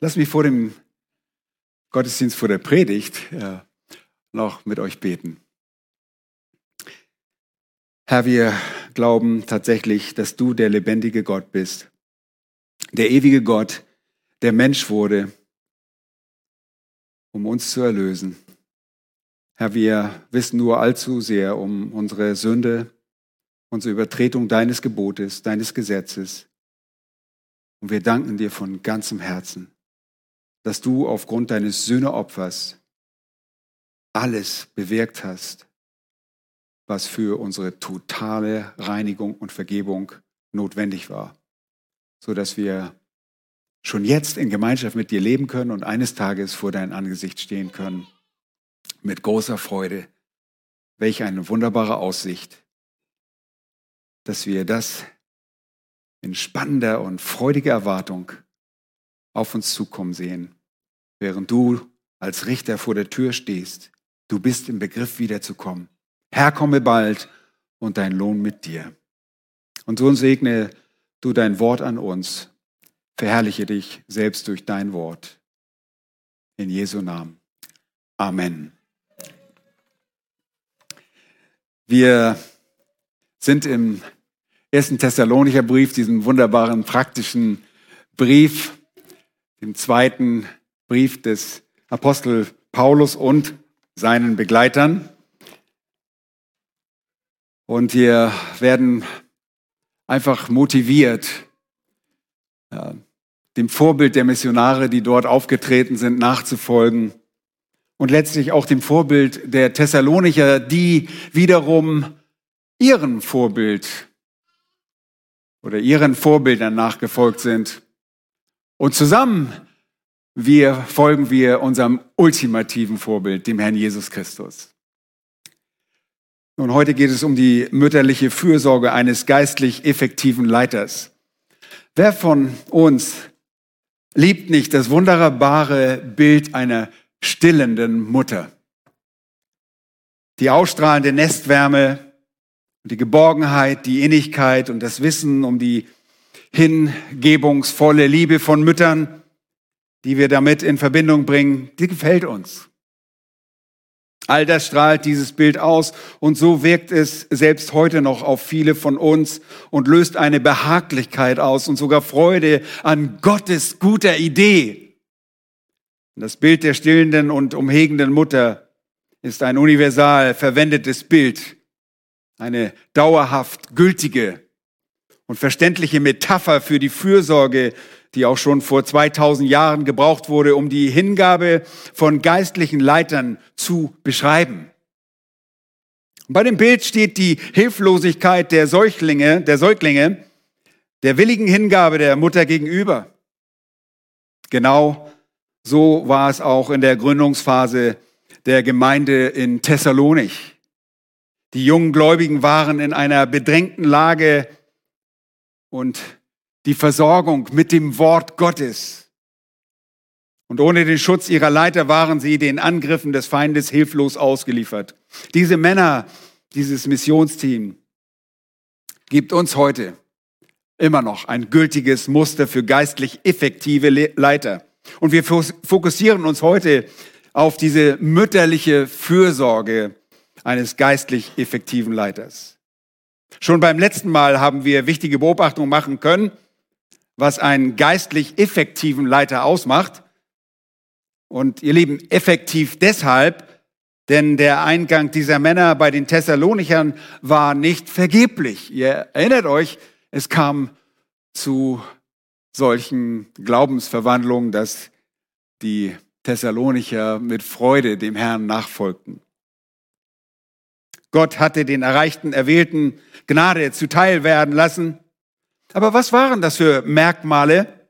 Lass mich vor dem Gottesdienst, vor der Predigt äh, noch mit euch beten. Herr, wir glauben tatsächlich, dass du der lebendige Gott bist, der ewige Gott, der Mensch wurde, um uns zu erlösen. Herr, wir wissen nur allzu sehr um unsere Sünde, unsere Übertretung deines Gebotes, deines Gesetzes. Und wir danken dir von ganzem Herzen, dass du aufgrund deines Sühneopfers alles bewirkt hast, was für unsere totale Reinigung und Vergebung notwendig war, so dass wir schon jetzt in Gemeinschaft mit dir leben können und eines Tages vor dein Angesicht stehen können mit großer Freude. Welch eine wunderbare Aussicht, dass wir das in spannender und freudiger Erwartung auf uns zukommen sehen, während du als Richter vor der Tür stehst. Du bist im Begriff wiederzukommen. Herr, komme bald und dein Lohn mit dir. Und so segne du dein Wort an uns. Verherrliche dich selbst durch dein Wort. In Jesu Namen. Amen. Wir sind im ersten Thessalonicher Brief, diesem wunderbaren praktischen Brief, dem zweiten Brief des Apostel Paulus und seinen Begleitern. Und wir werden einfach motiviert, ja, dem Vorbild der Missionare, die dort aufgetreten sind, nachzufolgen. Und letztlich auch dem Vorbild der Thessalonicher, die wiederum ihren Vorbild oder ihren Vorbildern nachgefolgt sind. Und zusammen wir folgen wir unserem ultimativen Vorbild, dem Herrn Jesus Christus. Und heute geht es um die mütterliche Fürsorge eines geistlich effektiven Leiters. Wer von uns liebt nicht das wunderbare Bild einer stillenden Mutter? Die ausstrahlende Nestwärme, die Geborgenheit, die Innigkeit und das Wissen um die hingebungsvolle Liebe von Müttern, die wir damit in Verbindung bringen, die gefällt uns. All das strahlt dieses Bild aus und so wirkt es selbst heute noch auf viele von uns und löst eine Behaglichkeit aus und sogar Freude an Gottes guter Idee. Das Bild der stillenden und umhegenden Mutter ist ein universal verwendetes Bild, eine dauerhaft gültige und verständliche Metapher für die Fürsorge die auch schon vor 2000 Jahren gebraucht wurde, um die Hingabe von geistlichen Leitern zu beschreiben. Bei dem Bild steht die Hilflosigkeit der Säuglinge, der Säuglinge, der willigen Hingabe der Mutter gegenüber. Genau so war es auch in der Gründungsphase der Gemeinde in Thessalonich. Die jungen Gläubigen waren in einer bedrängten Lage und die Versorgung mit dem Wort Gottes. Und ohne den Schutz ihrer Leiter waren sie den Angriffen des Feindes hilflos ausgeliefert. Diese Männer, dieses Missionsteam, gibt uns heute immer noch ein gültiges Muster für geistlich effektive Leiter. Und wir fokussieren uns heute auf diese mütterliche Fürsorge eines geistlich effektiven Leiters. Schon beim letzten Mal haben wir wichtige Beobachtungen machen können was einen geistlich effektiven Leiter ausmacht. Und ihr Lieben, effektiv deshalb, denn der Eingang dieser Männer bei den Thessalonichern war nicht vergeblich. Ihr erinnert euch, es kam zu solchen Glaubensverwandlungen, dass die Thessalonicher mit Freude dem Herrn nachfolgten. Gott hatte den erreichten Erwählten Gnade zuteil werden lassen. Aber was waren das für Merkmale,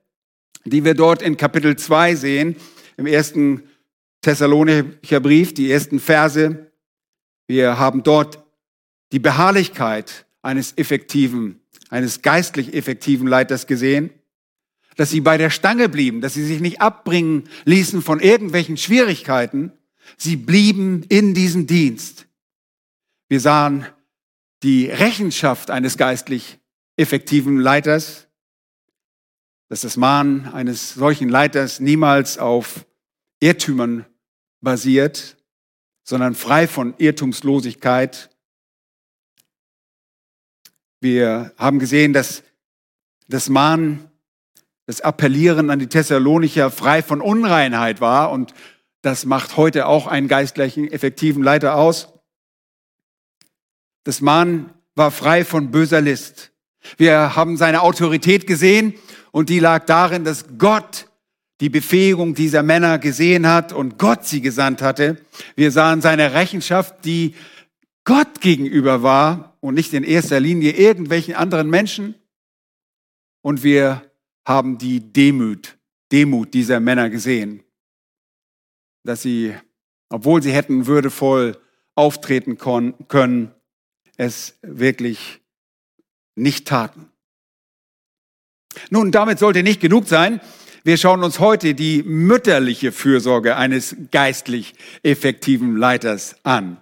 die wir dort in Kapitel 2 sehen, im ersten Thessalonicher Brief, die ersten Verse? Wir haben dort die Beharrlichkeit eines effektiven, eines geistlich effektiven Leiters gesehen, dass sie bei der Stange blieben, dass sie sich nicht abbringen ließen von irgendwelchen Schwierigkeiten. Sie blieben in diesem Dienst. Wir sahen die Rechenschaft eines geistlich effektiven Leiters. dass das Mahnen eines solchen Leiters niemals auf Irrtümern basiert, sondern frei von Irrtumslosigkeit. Wir haben gesehen, dass das Mahnen, das Appellieren an die Thessalonicher frei von Unreinheit war und das macht heute auch einen geistlichen, effektiven Leiter aus. Das Mahnen war frei von böser List. Wir haben seine Autorität gesehen und die lag darin, dass Gott die Befähigung dieser Männer gesehen hat und Gott sie gesandt hatte. Wir sahen seine Rechenschaft, die Gott gegenüber war und nicht in erster Linie irgendwelchen anderen Menschen. Und wir haben die Demut, Demut dieser Männer gesehen, dass sie, obwohl sie hätten würdevoll auftreten können, es wirklich nicht taten. Nun, damit sollte nicht genug sein. Wir schauen uns heute die mütterliche Fürsorge eines geistlich effektiven Leiters an.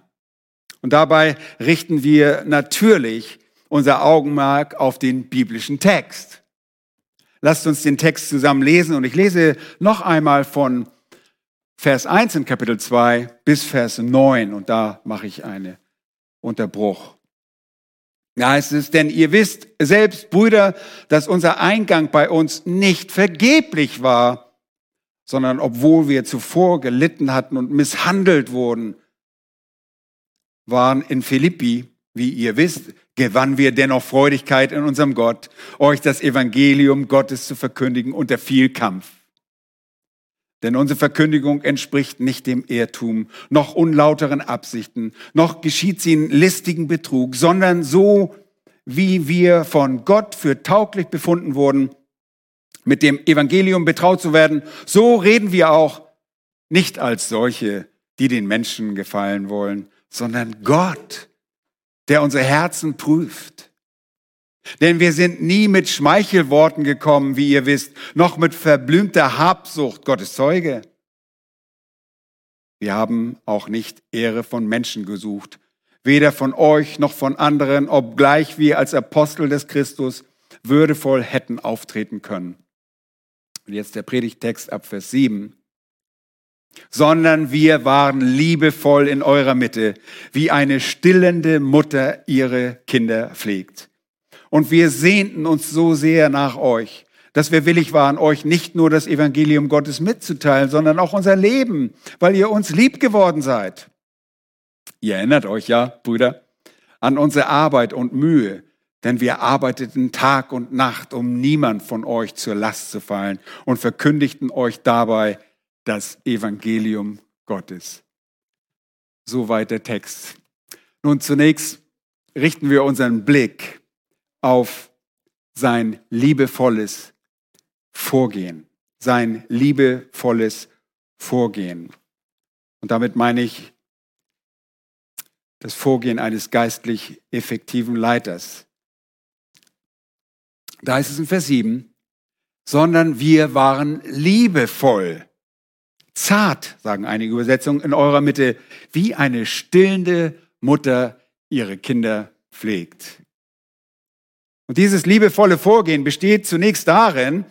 Und dabei richten wir natürlich unser Augenmerk auf den biblischen Text. Lasst uns den Text zusammen lesen und ich lese noch einmal von Vers 1 in Kapitel 2 bis Vers 9 und da mache ich einen Unterbruch. Da heißt es, denn ihr wisst selbst, Brüder, dass unser Eingang bei uns nicht vergeblich war, sondern obwohl wir zuvor gelitten hatten und misshandelt wurden, waren in Philippi, wie ihr wisst, gewannen wir dennoch Freudigkeit in unserem Gott, euch das Evangelium Gottes zu verkündigen unter viel Kampf. Denn unsere Verkündigung entspricht nicht dem Irrtum, noch unlauteren Absichten, noch geschieht sie in listigen Betrug, sondern so, wie wir von Gott für tauglich befunden wurden, mit dem Evangelium betraut zu werden, so reden wir auch nicht als solche, die den Menschen gefallen wollen, sondern Gott, der unsere Herzen prüft. Denn wir sind nie mit Schmeichelworten gekommen, wie ihr wisst, noch mit verblümter Habsucht, Gottes Zeuge. Wir haben auch nicht Ehre von Menschen gesucht, weder von euch noch von anderen, obgleich wir als Apostel des Christus würdevoll hätten auftreten können. Und jetzt der Predigtext ab Vers 7. Sondern wir waren liebevoll in eurer Mitte, wie eine stillende Mutter ihre Kinder pflegt. Und wir sehnten uns so sehr nach euch, dass wir willig waren, euch nicht nur das Evangelium Gottes mitzuteilen, sondern auch unser Leben, weil ihr uns lieb geworden seid. Ihr erinnert euch ja, Brüder, an unsere Arbeit und Mühe, denn wir arbeiteten Tag und Nacht, um niemand von euch zur Last zu fallen und verkündigten euch dabei das Evangelium Gottes. Soweit der Text. Nun zunächst richten wir unseren Blick auf sein liebevolles Vorgehen. Sein liebevolles Vorgehen. Und damit meine ich das Vorgehen eines geistlich effektiven Leiters. Da heißt es in Vers 7, sondern wir waren liebevoll. Zart, sagen einige Übersetzungen, in eurer Mitte, wie eine stillende Mutter ihre Kinder pflegt. Und dieses liebevolle Vorgehen besteht zunächst darin,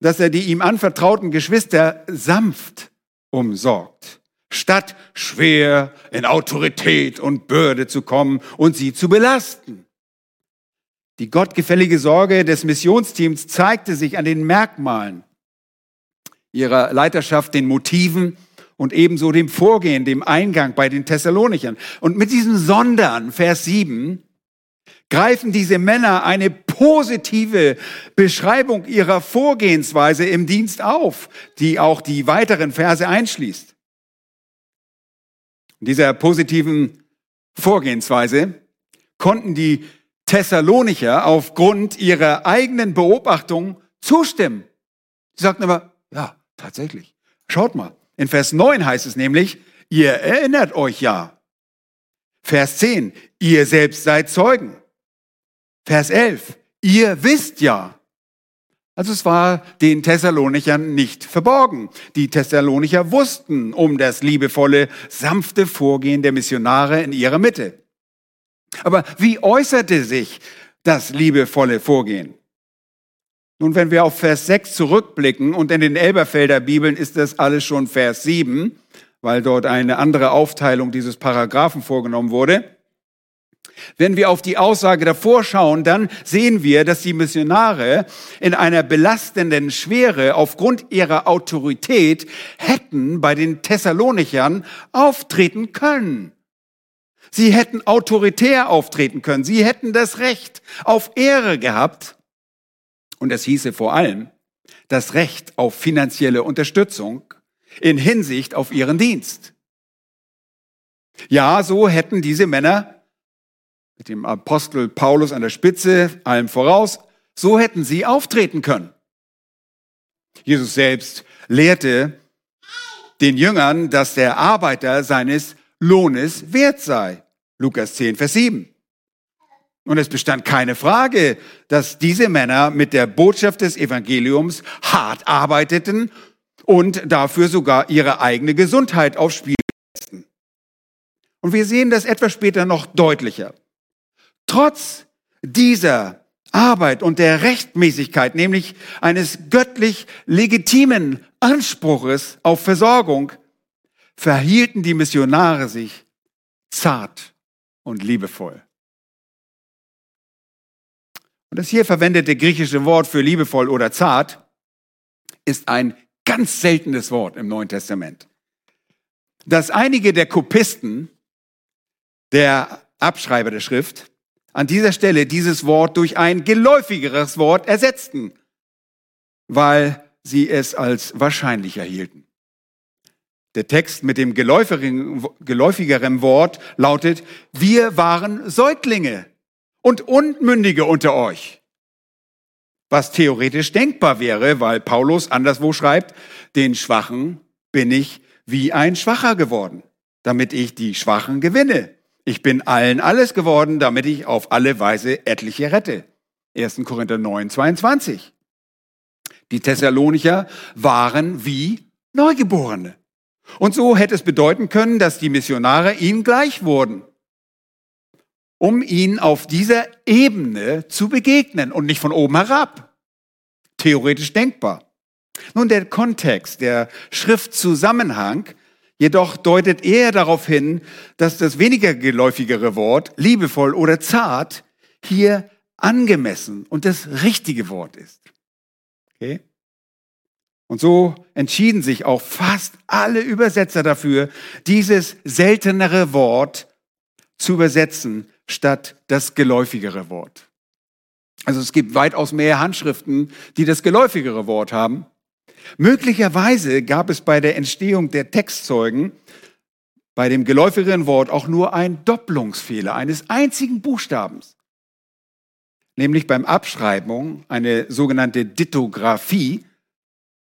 dass er die ihm anvertrauten Geschwister sanft umsorgt, statt schwer in Autorität und Bürde zu kommen und sie zu belasten. Die gottgefällige Sorge des Missionsteams zeigte sich an den Merkmalen ihrer Leiterschaft, den Motiven und ebenso dem Vorgehen, dem Eingang bei den Thessalonichern. Und mit diesem Sondern, Vers 7, greifen diese Männer eine positive Beschreibung ihrer Vorgehensweise im Dienst auf, die auch die weiteren Verse einschließt. In dieser positiven Vorgehensweise konnten die Thessalonicher aufgrund ihrer eigenen Beobachtung zustimmen. Sie sagten aber, ja, tatsächlich. Schaut mal, in Vers 9 heißt es nämlich, ihr erinnert euch ja. Vers 10, ihr selbst seid Zeugen. Vers 11. Ihr wisst ja. Also es war den Thessalonichern nicht verborgen. Die Thessalonicher wussten um das liebevolle, sanfte Vorgehen der Missionare in ihrer Mitte. Aber wie äußerte sich das liebevolle Vorgehen? Nun, wenn wir auf Vers 6 zurückblicken und in den Elberfelder Bibeln ist das alles schon Vers 7, weil dort eine andere Aufteilung dieses Paragraphen vorgenommen wurde. Wenn wir auf die Aussage davor schauen, dann sehen wir, dass die Missionare in einer belastenden Schwere aufgrund ihrer Autorität hätten bei den Thessalonichern auftreten können. Sie hätten autoritär auftreten können. Sie hätten das Recht auf Ehre gehabt. Und es hieße vor allem das Recht auf finanzielle Unterstützung in Hinsicht auf ihren Dienst. Ja, so hätten diese Männer mit dem Apostel Paulus an der Spitze, allem voraus, so hätten sie auftreten können. Jesus selbst lehrte den Jüngern, dass der Arbeiter seines Lohnes wert sei. Lukas 10, Vers 7. Und es bestand keine Frage, dass diese Männer mit der Botschaft des Evangeliums hart arbeiteten und dafür sogar ihre eigene Gesundheit aufs Spiel setzten. Und wir sehen das etwas später noch deutlicher. Trotz dieser Arbeit und der Rechtmäßigkeit, nämlich eines göttlich legitimen Anspruches auf Versorgung, verhielten die Missionare sich zart und liebevoll. Und das hier verwendete griechische Wort für liebevoll oder zart ist ein ganz seltenes Wort im Neuen Testament. Dass einige der Kopisten, der Abschreiber der Schrift, an dieser Stelle dieses Wort durch ein geläufigeres Wort ersetzten, weil sie es als wahrscheinlicher hielten. Der Text mit dem geläufigeren Wort lautet, wir waren Säuglinge und Unmündige unter euch. Was theoretisch denkbar wäre, weil Paulus anderswo schreibt, den Schwachen bin ich wie ein Schwacher geworden, damit ich die Schwachen gewinne. Ich bin allen alles geworden, damit ich auf alle Weise etliche rette. 1. Korinther 9, 22. Die Thessalonicher waren wie Neugeborene. Und so hätte es bedeuten können, dass die Missionare ihnen gleich wurden um ihnen auf dieser Ebene zu begegnen und nicht von oben herab. Theoretisch denkbar. Nun, der Kontext, der Schriftzusammenhang jedoch deutet eher darauf hin, dass das weniger geläufigere Wort, liebevoll oder zart, hier angemessen und das richtige Wort ist. Okay? Und so entschieden sich auch fast alle Übersetzer dafür, dieses seltenere Wort zu übersetzen statt das geläufigere Wort. Also es gibt weitaus mehr Handschriften, die das geläufigere Wort haben. Möglicherweise gab es bei der Entstehung der Textzeugen bei dem geläufigeren Wort auch nur einen Doppelungsfehler eines einzigen Buchstabens. Nämlich beim Abschreibung eine sogenannte Ditographie,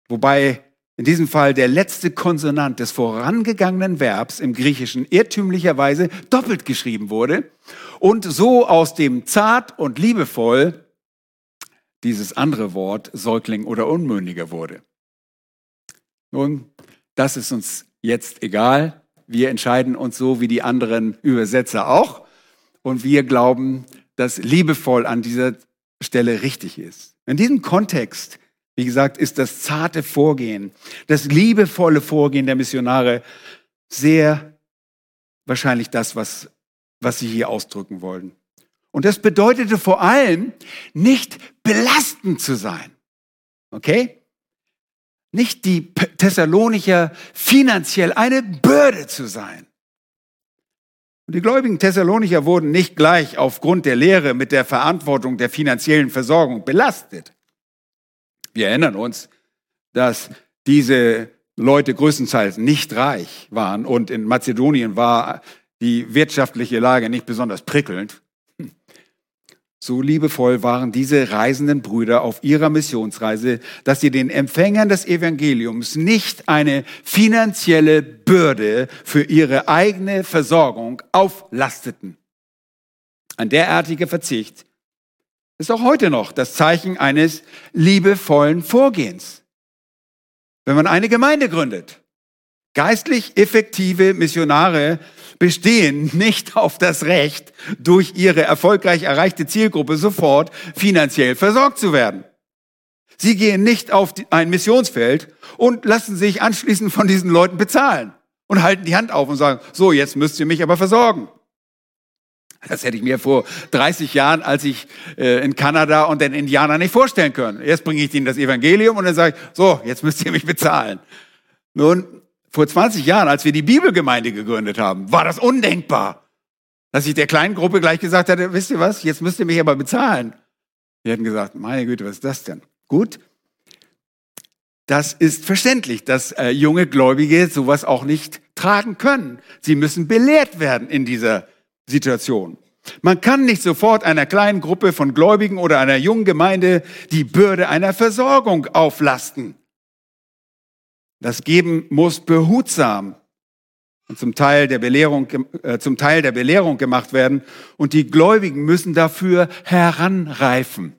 wobei in diesem Fall der letzte Konsonant des vorangegangenen Verbs im Griechischen irrtümlicherweise doppelt geschrieben wurde und so aus dem zart und liebevoll dieses andere Wort Säugling oder Unmündiger wurde. Nun, das ist uns jetzt egal. Wir entscheiden uns so wie die anderen Übersetzer auch. Und wir glauben, dass liebevoll an dieser Stelle richtig ist. In diesem Kontext wie gesagt, ist das zarte Vorgehen, das liebevolle Vorgehen der Missionare sehr wahrscheinlich das, was, was sie hier ausdrücken wollen. Und das bedeutete vor allem, nicht belastend zu sein. Okay? Nicht die Thessalonicher finanziell eine Bürde zu sein. Und die gläubigen Thessalonicher wurden nicht gleich aufgrund der Lehre mit der Verantwortung der finanziellen Versorgung belastet. Wir erinnern uns, dass diese Leute größtenteils nicht reich waren und in Mazedonien war die wirtschaftliche Lage nicht besonders prickelnd. So liebevoll waren diese reisenden Brüder auf ihrer Missionsreise, dass sie den Empfängern des Evangeliums nicht eine finanzielle Bürde für ihre eigene Versorgung auflasteten. Ein derartiger Verzicht ist auch heute noch das Zeichen eines liebevollen Vorgehens. Wenn man eine Gemeinde gründet, geistlich effektive Missionare bestehen nicht auf das Recht, durch ihre erfolgreich erreichte Zielgruppe sofort finanziell versorgt zu werden. Sie gehen nicht auf ein Missionsfeld und lassen sich anschließend von diesen Leuten bezahlen und halten die Hand auf und sagen, so, jetzt müsst ihr mich aber versorgen. Das hätte ich mir vor 30 Jahren, als ich äh, in Kanada und den Indianern nicht vorstellen können. Erst bringe ich ihnen das Evangelium und dann sage ich, so, jetzt müsst ihr mich bezahlen. Nun, vor 20 Jahren, als wir die Bibelgemeinde gegründet haben, war das undenkbar, dass ich der kleinen Gruppe gleich gesagt hatte, wisst ihr was, jetzt müsst ihr mich aber bezahlen. Die hätten gesagt, meine Güte, was ist das denn? Gut, das ist verständlich, dass äh, junge Gläubige sowas auch nicht tragen können. Sie müssen belehrt werden in dieser Situation. Man kann nicht sofort einer kleinen Gruppe von Gläubigen oder einer jungen Gemeinde die Bürde einer Versorgung auflasten. Das Geben muss behutsam und zum Teil der Belehrung, äh, zum Teil der Belehrung gemacht werden und die Gläubigen müssen dafür heranreifen.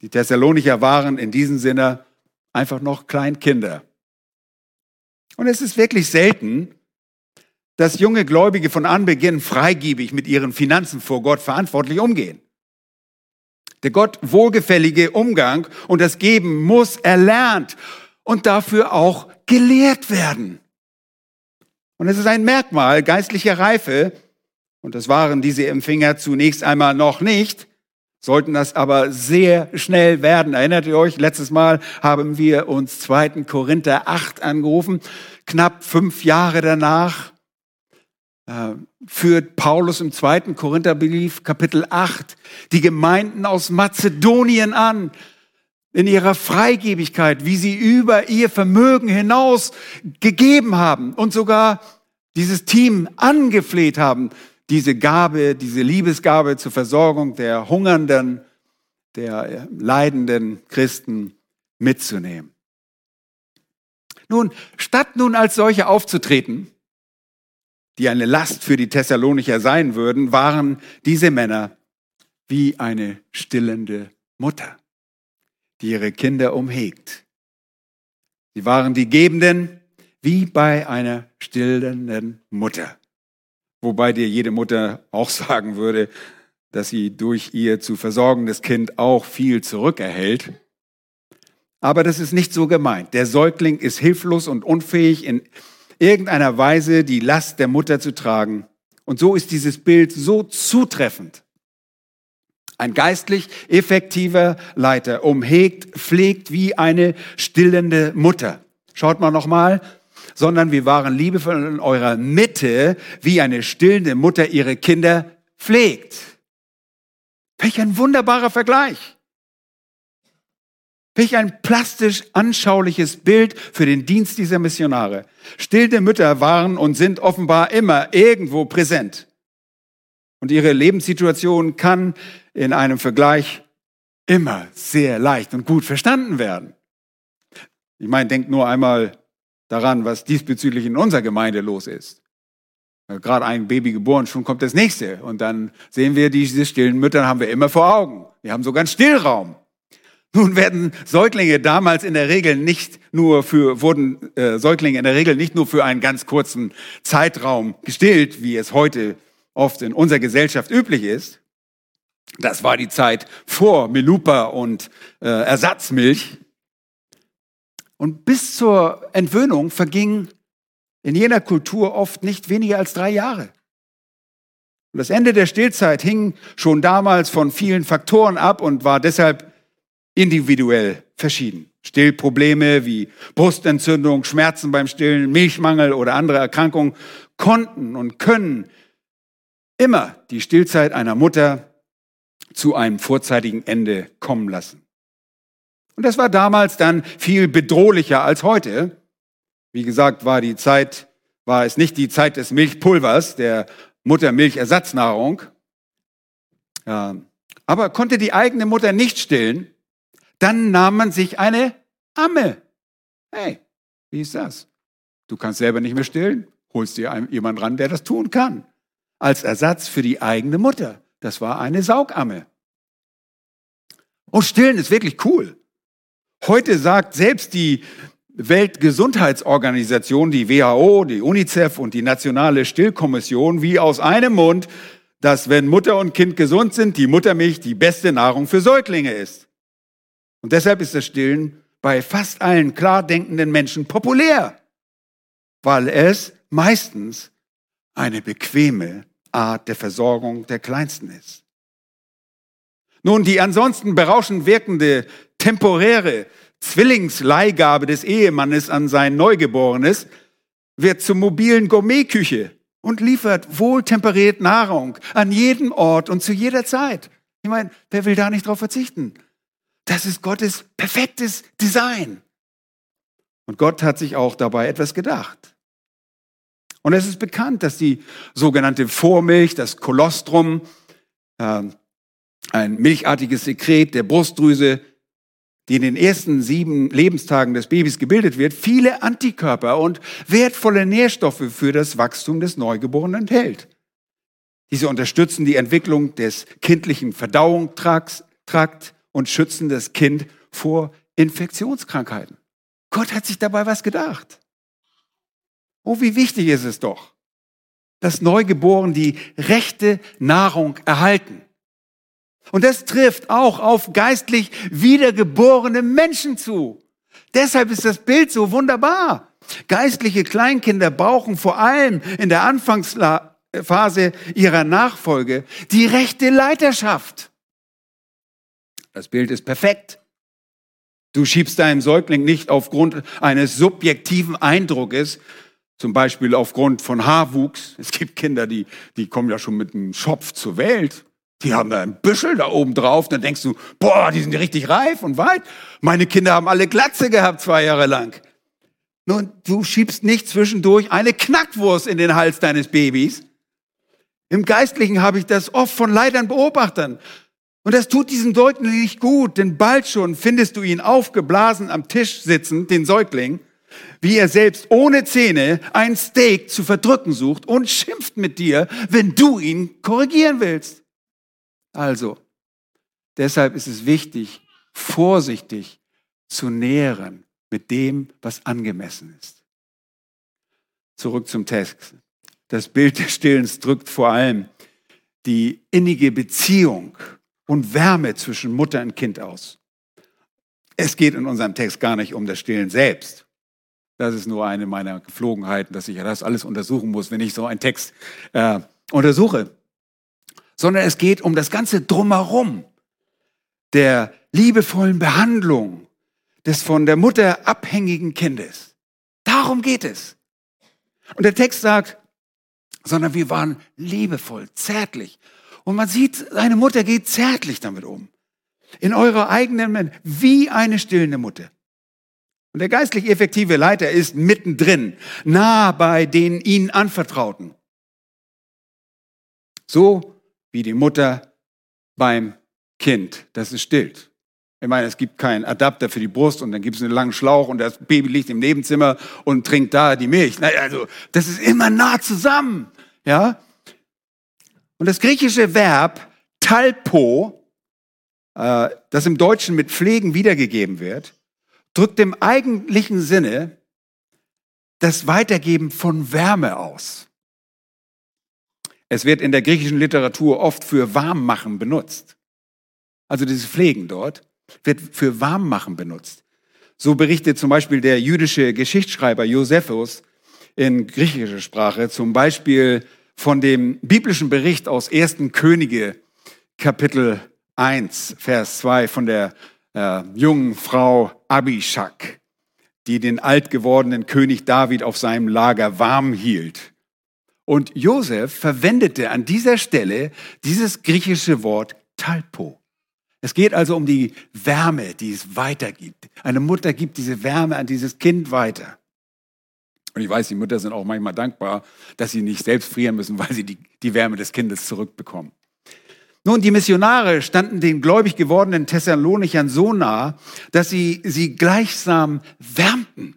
Die Thessalonicher waren in diesem Sinne einfach noch Kleinkinder. Und es ist wirklich selten, dass junge Gläubige von Anbeginn freigebig mit ihren Finanzen vor Gott verantwortlich umgehen. Der Gott wohlgefällige Umgang und das Geben muss erlernt und dafür auch gelehrt werden. Und es ist ein Merkmal geistlicher Reife, und das waren diese Empfänger zunächst einmal noch nicht, sollten das aber sehr schnell werden. Erinnert ihr euch, letztes Mal haben wir uns 2. Korinther 8 angerufen, knapp fünf Jahre danach äh, führt Paulus im zweiten Korintherbrief, Kapitel 8, die Gemeinden aus Mazedonien an, in ihrer Freigebigkeit, wie sie über ihr Vermögen hinaus gegeben haben und sogar dieses Team angefleht haben, diese Gabe, diese Liebesgabe zur Versorgung der hungernden, der leidenden Christen mitzunehmen. Nun, statt nun als solche aufzutreten, die eine Last für die Thessalonicher sein würden, waren diese Männer wie eine stillende Mutter, die ihre Kinder umhegt. Sie waren die Gebenden wie bei einer stillenden Mutter. Wobei dir jede Mutter auch sagen würde, dass sie durch ihr zu versorgendes Kind auch viel zurückerhält. Aber das ist nicht so gemeint. Der Säugling ist hilflos und unfähig, in irgendeiner Weise die Last der Mutter zu tragen. Und so ist dieses Bild so zutreffend. Ein geistlich effektiver Leiter umhegt, pflegt wie eine stillende Mutter. Schaut mal nochmal, sondern wir waren liebevoll in eurer Mitte, wie eine stillende Mutter ihre Kinder pflegt. Welch ein wunderbarer Vergleich. Welch ein plastisch anschauliches Bild für den Dienst dieser Missionare. Stillende Mütter waren und sind offenbar immer irgendwo präsent. Und ihre Lebenssituation kann in einem Vergleich immer sehr leicht und gut verstanden werden. Ich meine, denkt nur einmal daran, was diesbezüglich in unserer Gemeinde los ist. Gerade ein Baby geboren, schon kommt das nächste. Und dann sehen wir, diese stillen Mütter haben wir immer vor Augen. Wir haben sogar einen Stillraum. Nun werden Säuglinge damals in der Regel nicht nur für, wurden äh, Säuglinge in der Regel nicht nur für einen ganz kurzen Zeitraum gestillt, wie es heute oft in unserer Gesellschaft üblich ist. Das war die Zeit vor Melupa und äh, Ersatzmilch. Und bis zur Entwöhnung verging in jener Kultur oft nicht weniger als drei Jahre. Und das Ende der Stillzeit hing schon damals von vielen Faktoren ab und war deshalb individuell verschieden. Stillprobleme wie Brustentzündung, Schmerzen beim Stillen, Milchmangel oder andere Erkrankungen konnten und können immer die Stillzeit einer Mutter zu einem vorzeitigen Ende kommen lassen. Und das war damals dann viel bedrohlicher als heute. Wie gesagt, war die Zeit, war es nicht die Zeit des Milchpulvers, der Muttermilchersatznahrung. Aber konnte die eigene Mutter nicht stillen, dann nahm man sich eine Amme. Hey, wie ist das? Du kannst selber nicht mehr stillen, holst dir jemand ran, der das tun kann. Als Ersatz für die eigene Mutter. Das war eine Saugamme. Und stillen ist wirklich cool. Heute sagt selbst die Weltgesundheitsorganisation, die WHO, die UNICEF und die Nationale Stillkommission wie aus einem Mund, dass wenn Mutter und Kind gesund sind, die Muttermilch die beste Nahrung für Säuglinge ist. Und deshalb ist das Stillen bei fast allen klar denkenden Menschen populär, weil es meistens eine bequeme Art der Versorgung der Kleinsten ist. Nun, die ansonsten berauschend wirkende temporäre Zwillingsleihgabe des Ehemannes an sein Neugeborenes wird zur mobilen Gourmetküche und liefert wohltemperiert Nahrung an jedem Ort und zu jeder Zeit. Ich meine, wer will da nicht drauf verzichten? Das ist Gottes perfektes Design. Und Gott hat sich auch dabei etwas gedacht. Und es ist bekannt, dass die sogenannte Vormilch, das Kolostrum, äh, ein milchartiges Sekret der Brustdrüse, die in den ersten sieben Lebenstagen des Babys gebildet wird, viele Antikörper und wertvolle Nährstoffe für das Wachstum des Neugeborenen enthält. Diese unterstützen die Entwicklung des kindlichen Verdauungstrakts und schützen das Kind vor Infektionskrankheiten. Gott hat sich dabei was gedacht. Oh, wie wichtig ist es doch, dass Neugeborene die rechte Nahrung erhalten. Und das trifft auch auf geistlich wiedergeborene Menschen zu. Deshalb ist das Bild so wunderbar. Geistliche Kleinkinder brauchen vor allem in der Anfangsphase ihrer Nachfolge die rechte Leiterschaft. Das Bild ist perfekt. Du schiebst deinen Säugling nicht aufgrund eines subjektiven Eindruckes, zum Beispiel aufgrund von Haarwuchs. Es gibt Kinder, die, die kommen ja schon mit einem Schopf zur Welt. Die haben da ein Büschel da oben drauf. Dann denkst du, boah, die sind richtig reif und weit. Meine Kinder haben alle Glatze gehabt zwei Jahre lang. Nun, du schiebst nicht zwischendurch eine Knackwurst in den Hals deines Babys. Im Geistlichen habe ich das oft von Leitern beobachten. Und das tut diesem Säugling nicht gut, denn bald schon findest du ihn aufgeblasen am Tisch sitzen, den Säugling, wie er selbst ohne Zähne ein Steak zu verdrücken sucht und schimpft mit dir, wenn du ihn korrigieren willst. Also, deshalb ist es wichtig, vorsichtig zu nähren mit dem, was angemessen ist. Zurück zum Text. Das Bild des Stillens drückt vor allem die innige Beziehung und Wärme zwischen Mutter und Kind aus. Es geht in unserem Text gar nicht um das Stillen selbst. Das ist nur eine meiner Geflogenheiten, dass ich das alles untersuchen muss, wenn ich so einen Text äh, untersuche. Sondern es geht um das ganze Drumherum der liebevollen Behandlung des von der Mutter abhängigen Kindes. Darum geht es. Und der Text sagt, sondern wir waren liebevoll, zärtlich und man sieht, seine Mutter geht zärtlich damit um. In eurer eigenen, wie eine stillende Mutter. Und der geistlich effektive Leiter ist mittendrin, nah bei den ihnen Anvertrauten. So wie die Mutter beim Kind, das es stillt. Ich meine, es gibt keinen Adapter für die Brust und dann gibt es einen langen Schlauch und das Baby liegt im Nebenzimmer und trinkt da die Milch. Also, das ist immer nah zusammen. Ja? Und das griechische Verb talpo, äh, das im Deutschen mit pflegen wiedergegeben wird, drückt im eigentlichen Sinne das Weitergeben von Wärme aus. Es wird in der griechischen Literatur oft für Warmmachen benutzt. Also dieses Pflegen dort wird für Warmmachen benutzt. So berichtet zum Beispiel der jüdische Geschichtsschreiber Josephus in griechischer Sprache zum Beispiel von dem biblischen Bericht aus 1. Könige, Kapitel 1, Vers 2, von der äh, jungen Frau Abishak, die den alt gewordenen König David auf seinem Lager warm hielt. Und Josef verwendete an dieser Stelle dieses griechische Wort Talpo. Es geht also um die Wärme, die es weitergibt. Eine Mutter gibt diese Wärme an dieses Kind weiter. Und ich weiß, die Mütter sind auch manchmal dankbar, dass sie nicht selbst frieren müssen, weil sie die, die Wärme des Kindes zurückbekommen. Nun, die Missionare standen den gläubig gewordenen Thessalonichern so nah, dass sie sie gleichsam wärmten.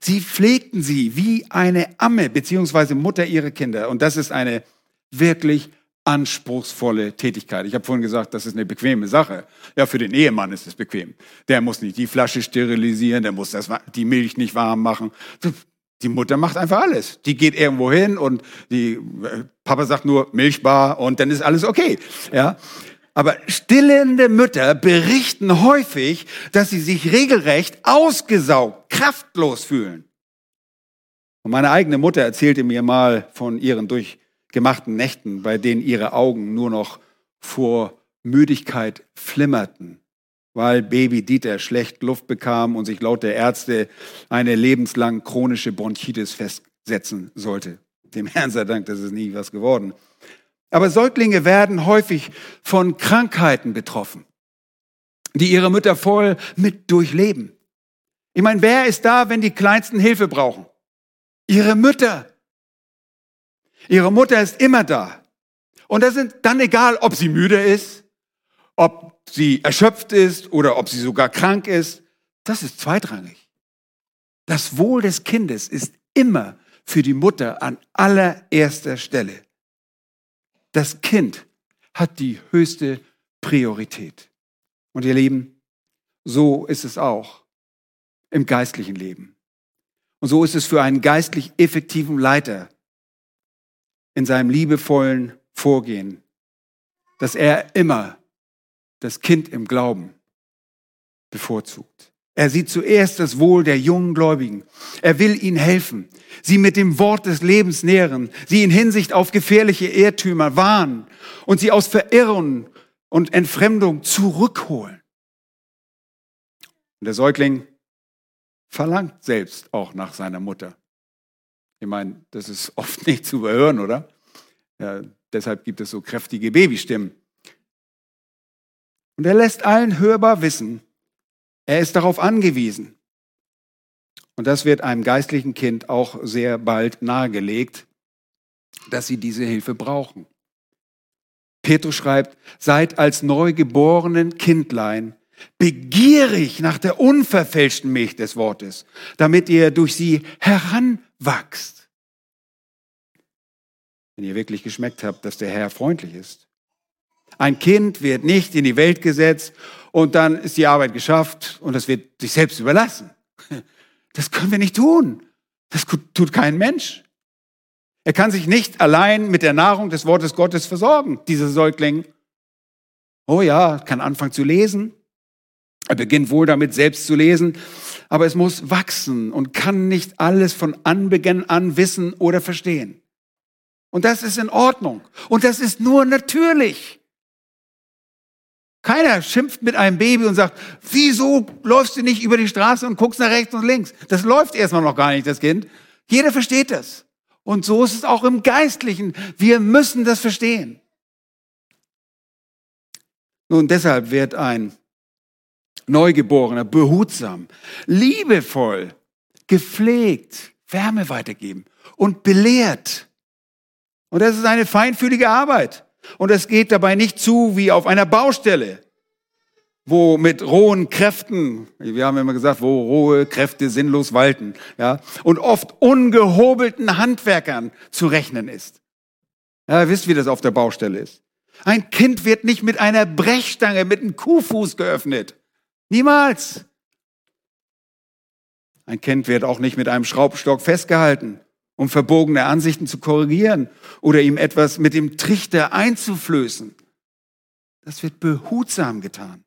Sie pflegten sie wie eine Amme beziehungsweise Mutter ihre Kinder. Und das ist eine wirklich anspruchsvolle Tätigkeit. Ich habe vorhin gesagt, das ist eine bequeme Sache. Ja, für den Ehemann ist es bequem. Der muss nicht die Flasche sterilisieren, der muss das, die Milch nicht warm machen. Die Mutter macht einfach alles. Die geht irgendwo hin und die Papa sagt nur Milchbar und dann ist alles okay. Ja, Aber stillende Mütter berichten häufig, dass sie sich regelrecht ausgesaugt, kraftlos fühlen. Und meine eigene Mutter erzählte mir mal von ihren durchgemachten Nächten, bei denen ihre Augen nur noch vor Müdigkeit flimmerten, weil Baby Dieter schlecht Luft bekam und sich laut der Ärzte eine lebenslang chronische Bronchitis festsetzen sollte. Dem Herrn sei Dank, das ist nie was geworden. Aber Säuglinge werden häufig von Krankheiten betroffen, die ihre Mütter voll mit durchleben. Ich meine, wer ist da, wenn die Kleinsten Hilfe brauchen? Ihre Mütter. Ihre Mutter ist immer da. Und das ist dann egal, ob sie müde ist, ob sie erschöpft ist oder ob sie sogar krank ist. Das ist zweitrangig. Das Wohl des Kindes ist immer für die Mutter an allererster Stelle. Das Kind hat die höchste Priorität. Und ihr Lieben, so ist es auch im geistlichen Leben. Und so ist es für einen geistlich effektiven Leiter in seinem liebevollen Vorgehen, dass er immer das Kind im Glauben bevorzugt. Er sieht zuerst das Wohl der jungen Gläubigen. Er will ihnen helfen, sie mit dem Wort des Lebens nähren, sie in Hinsicht auf gefährliche Irrtümer warnen und sie aus Verirrung und Entfremdung zurückholen. Und der Säugling verlangt selbst auch nach seiner Mutter. Ich meine, das ist oft nicht zu überhören, oder? Ja, deshalb gibt es so kräftige Babystimmen. Und er lässt allen hörbar wissen, er ist darauf angewiesen. Und das wird einem geistlichen Kind auch sehr bald nahegelegt, dass sie diese Hilfe brauchen. Petrus schreibt, seid als neugeborenen Kindlein begierig nach der unverfälschten Milch des Wortes, damit ihr durch sie heranwachst. Wenn ihr wirklich geschmeckt habt, dass der Herr freundlich ist. Ein Kind wird nicht in die Welt gesetzt und dann ist die Arbeit geschafft und es wird sich selbst überlassen. Das können wir nicht tun. Das tut kein Mensch. Er kann sich nicht allein mit der Nahrung des Wortes Gottes versorgen, dieser Säugling. Oh ja, kann anfangen zu lesen, er beginnt wohl damit, selbst zu lesen, aber es muss wachsen und kann nicht alles von Anbeginn an wissen oder verstehen. Und das ist in Ordnung. Und das ist nur natürlich. Keiner schimpft mit einem Baby und sagt, wieso läufst du nicht über die Straße und guckst nach rechts und links? Das läuft erstmal noch gar nicht, das Kind. Jeder versteht das. Und so ist es auch im Geistlichen. Wir müssen das verstehen. Nun, deshalb wird ein Neugeborener, behutsam, liebevoll, gepflegt, Wärme weitergeben und belehrt. Und das ist eine feinfühlige Arbeit. Und es geht dabei nicht zu wie auf einer Baustelle, wo mit rohen Kräften, wir haben immer gesagt, wo rohe Kräfte sinnlos walten, ja, und oft ungehobelten Handwerkern zu rechnen ist. Ja, ihr wisst, wie das auf der Baustelle ist. Ein Kind wird nicht mit einer Brechstange, mit einem Kuhfuß geöffnet. Niemals. Ein Kind wird auch nicht mit einem Schraubstock festgehalten, um verbogene Ansichten zu korrigieren oder ihm etwas mit dem Trichter einzuflößen. Das wird behutsam getan.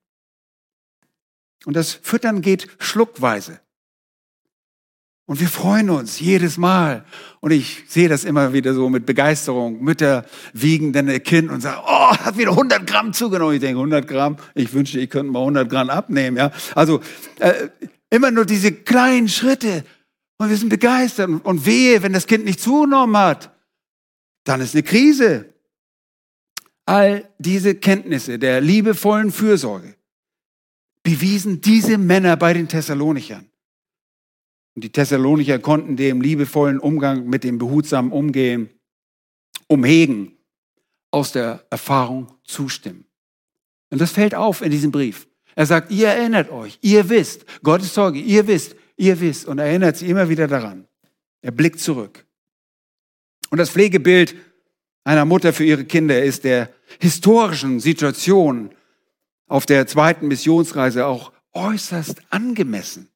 Und das Füttern geht schluckweise. Und wir freuen uns jedes Mal. Und ich sehe das immer wieder so mit Begeisterung. Mütter wiegen dann ihr Kind und sagen, oh, hat wieder 100 Gramm zugenommen. Ich denke, 100 Gramm? Ich wünschte, ich könnte mal 100 Gramm abnehmen. Ja, Also äh, immer nur diese kleinen Schritte. Und wir sind begeistert. Und wehe, wenn das Kind nicht zugenommen hat, dann ist eine Krise. All diese Kenntnisse der liebevollen Fürsorge bewiesen diese Männer bei den Thessalonichern. Und die Thessalonicher konnten dem liebevollen Umgang mit dem behutsamen Umgehen umhegen, aus der Erfahrung zustimmen. Und das fällt auf in diesem Brief. Er sagt, ihr erinnert euch, ihr wisst, Gottes Zeuge, ihr wisst, ihr wisst und erinnert sie immer wieder daran. Er blickt zurück. Und das Pflegebild einer Mutter für ihre Kinder ist der historischen Situation auf der zweiten Missionsreise auch äußerst angemessen.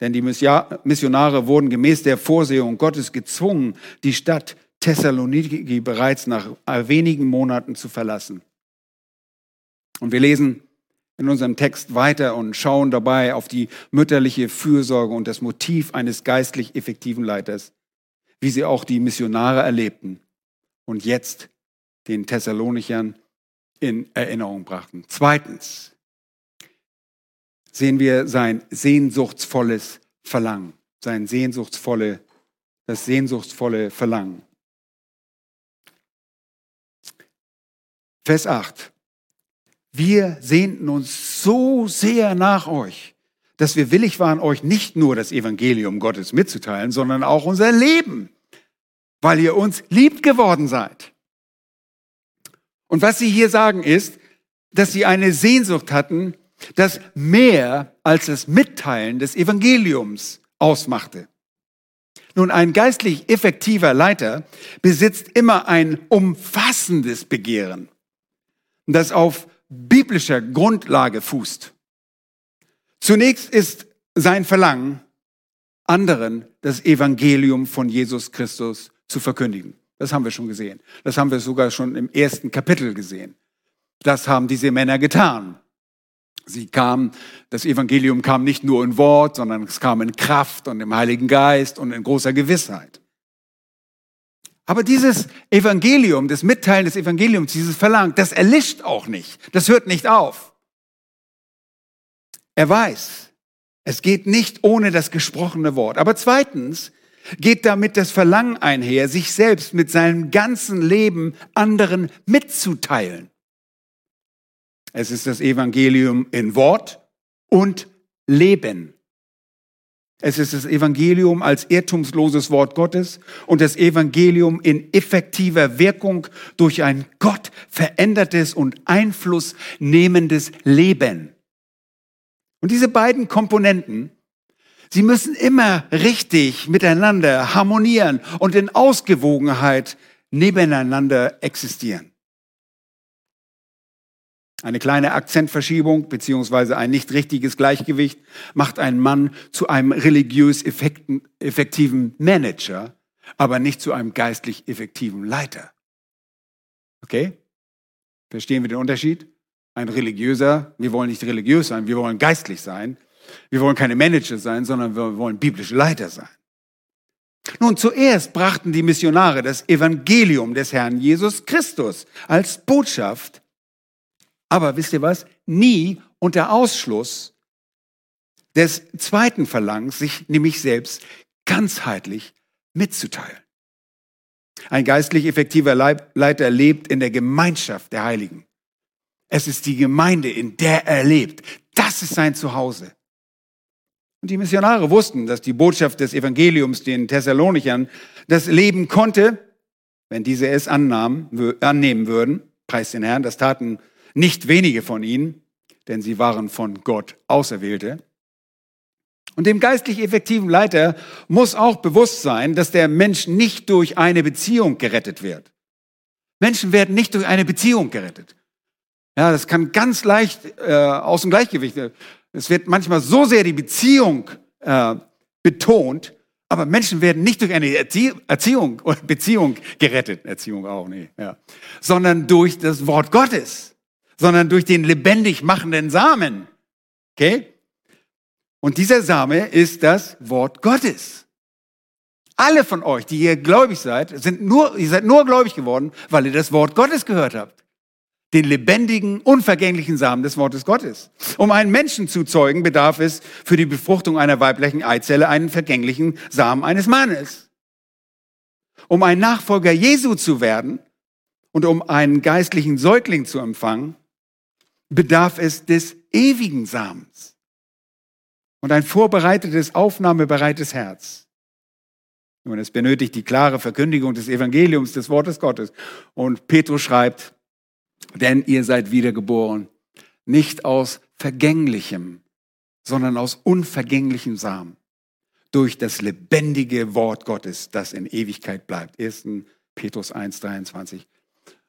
Denn die Missionare wurden gemäß der Vorsehung Gottes gezwungen, die Stadt Thessaloniki bereits nach wenigen Monaten zu verlassen. Und wir lesen in unserem Text weiter und schauen dabei auf die mütterliche Fürsorge und das Motiv eines geistlich effektiven Leiters, wie sie auch die Missionare erlebten und jetzt den Thessalonichern in Erinnerung brachten. Zweitens sehen wir sein sehnsuchtsvolles Verlangen, sein sehnsuchtsvolle, das sehnsuchtsvolle Verlangen. Vers 8. Wir sehnten uns so sehr nach euch, dass wir willig waren, euch nicht nur das Evangelium Gottes mitzuteilen, sondern auch unser Leben, weil ihr uns lieb geworden seid. Und was sie hier sagen ist, dass sie eine Sehnsucht hatten, das mehr als das Mitteilen des Evangeliums ausmachte. Nun, ein geistlich effektiver Leiter besitzt immer ein umfassendes Begehren, das auf biblischer Grundlage fußt. Zunächst ist sein Verlangen, anderen das Evangelium von Jesus Christus zu verkündigen. Das haben wir schon gesehen. Das haben wir sogar schon im ersten Kapitel gesehen. Das haben diese Männer getan. Sie kamen, das Evangelium kam nicht nur in Wort, sondern es kam in Kraft und im Heiligen Geist und in großer Gewissheit. Aber dieses Evangelium, das Mitteilen des Evangeliums, dieses Verlangen, das erlischt auch nicht. Das hört nicht auf. Er weiß, es geht nicht ohne das gesprochene Wort. Aber zweitens geht damit das Verlangen einher, sich selbst mit seinem ganzen Leben anderen mitzuteilen. Es ist das Evangelium in Wort und Leben. Es ist das Evangelium als irrtumsloses Wort Gottes und das Evangelium in effektiver Wirkung durch ein Gott verändertes und einflussnehmendes Leben. Und diese beiden Komponenten, sie müssen immer richtig miteinander harmonieren und in Ausgewogenheit nebeneinander existieren. Eine kleine Akzentverschiebung beziehungsweise ein nicht richtiges Gleichgewicht macht einen Mann zu einem religiös effektiven Manager, aber nicht zu einem geistlich effektiven Leiter. Okay? Verstehen wir den Unterschied? Ein religiöser, wir wollen nicht religiös sein, wir wollen geistlich sein. Wir wollen keine Manager sein, sondern wir wollen biblische Leiter sein. Nun, zuerst brachten die Missionare das Evangelium des Herrn Jesus Christus als Botschaft aber wisst ihr was? Nie unter Ausschluss des zweiten Verlangens, sich nämlich selbst ganzheitlich mitzuteilen. Ein geistlich effektiver Leiter lebt in der Gemeinschaft der Heiligen. Es ist die Gemeinde, in der er lebt. Das ist sein Zuhause. Und die Missionare wussten, dass die Botschaft des Evangeliums den Thessalonichern das Leben konnte, wenn diese es annahmen, annehmen würden. Preis den Herrn, das taten nicht wenige von ihnen, denn sie waren von Gott Auserwählte. Und dem geistlich effektiven Leiter muss auch bewusst sein, dass der Mensch nicht durch eine Beziehung gerettet wird. Menschen werden nicht durch eine Beziehung gerettet. Ja, das kann ganz leicht äh, aus dem Gleichgewicht. Es wird manchmal so sehr die Beziehung äh, betont, aber Menschen werden nicht durch eine Erziehung oder Beziehung gerettet, Erziehung auch nicht, ja, sondern durch das Wort Gottes sondern durch den lebendig machenden Samen. Okay? Und dieser Same ist das Wort Gottes. Alle von euch, die ihr gläubig seid, sind nur, ihr seid nur gläubig geworden, weil ihr das Wort Gottes gehört habt. Den lebendigen, unvergänglichen Samen des Wortes Gottes. Um einen Menschen zu zeugen, bedarf es für die Befruchtung einer weiblichen Eizelle einen vergänglichen Samen eines Mannes. Um ein Nachfolger Jesu zu werden und um einen geistlichen Säugling zu empfangen, bedarf es des ewigen Samens und ein vorbereitetes, aufnahmebereites Herz. Und es benötigt die klare Verkündigung des Evangeliums, des Wortes Gottes. Und Petrus schreibt, denn ihr seid wiedergeboren, nicht aus vergänglichem, sondern aus unvergänglichem Samen, durch das lebendige Wort Gottes, das in Ewigkeit bleibt. 1. Petrus 1, 23.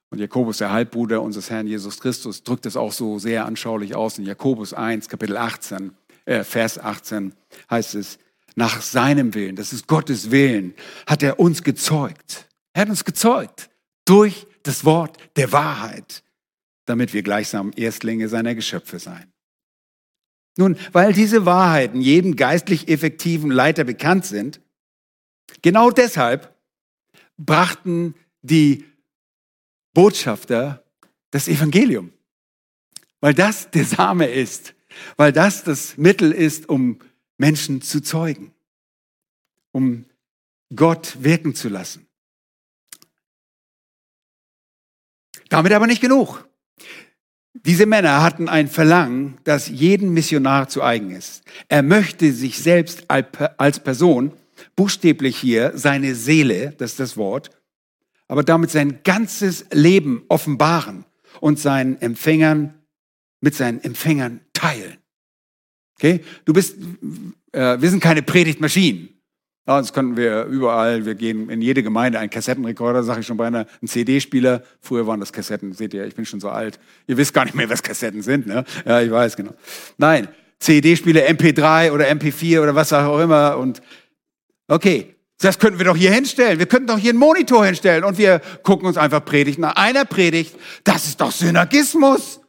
Und Jakobus, der Halbbruder unseres Herrn Jesus Christus, drückt es auch so sehr anschaulich aus. In Jakobus 1, Kapitel 18, äh, Vers 18 heißt es, nach seinem Willen, das ist Gottes Willen, hat er uns gezeugt. Er hat uns gezeugt durch das Wort der Wahrheit, damit wir gleichsam Erstlinge seiner Geschöpfe seien. Nun, weil diese Wahrheiten jedem geistlich effektiven Leiter bekannt sind, genau deshalb brachten die Botschafter das Evangelium. Weil das der Same ist, weil das das Mittel ist, um Menschen zu zeugen, um Gott wirken zu lassen. Damit aber nicht genug. Diese Männer hatten ein Verlangen, das jeden Missionar zu eigen ist. Er möchte sich selbst als Person, buchstäblich hier seine Seele, das ist das Wort, aber damit sein ganzes Leben offenbaren und seinen Empfängern, mit seinen Empfängern teilen. Okay? Du bist, äh, wir sind keine Predigtmaschinen. Ja, das könnten wir überall, wir gehen in jede Gemeinde, ein Kassettenrekorder, sage ich schon bei einer, ein CD-Spieler. Früher waren das Kassetten, seht ihr, ich bin schon so alt. Ihr wisst gar nicht mehr, was Kassetten sind, ne? Ja, ich weiß, genau. Nein, CD-Spieler, MP3 oder MP4 oder was auch immer und, okay. Das könnten wir doch hier hinstellen. Wir könnten doch hier einen Monitor hinstellen und wir gucken uns einfach Predigt nach einer Predigt. Das ist doch Synergismus.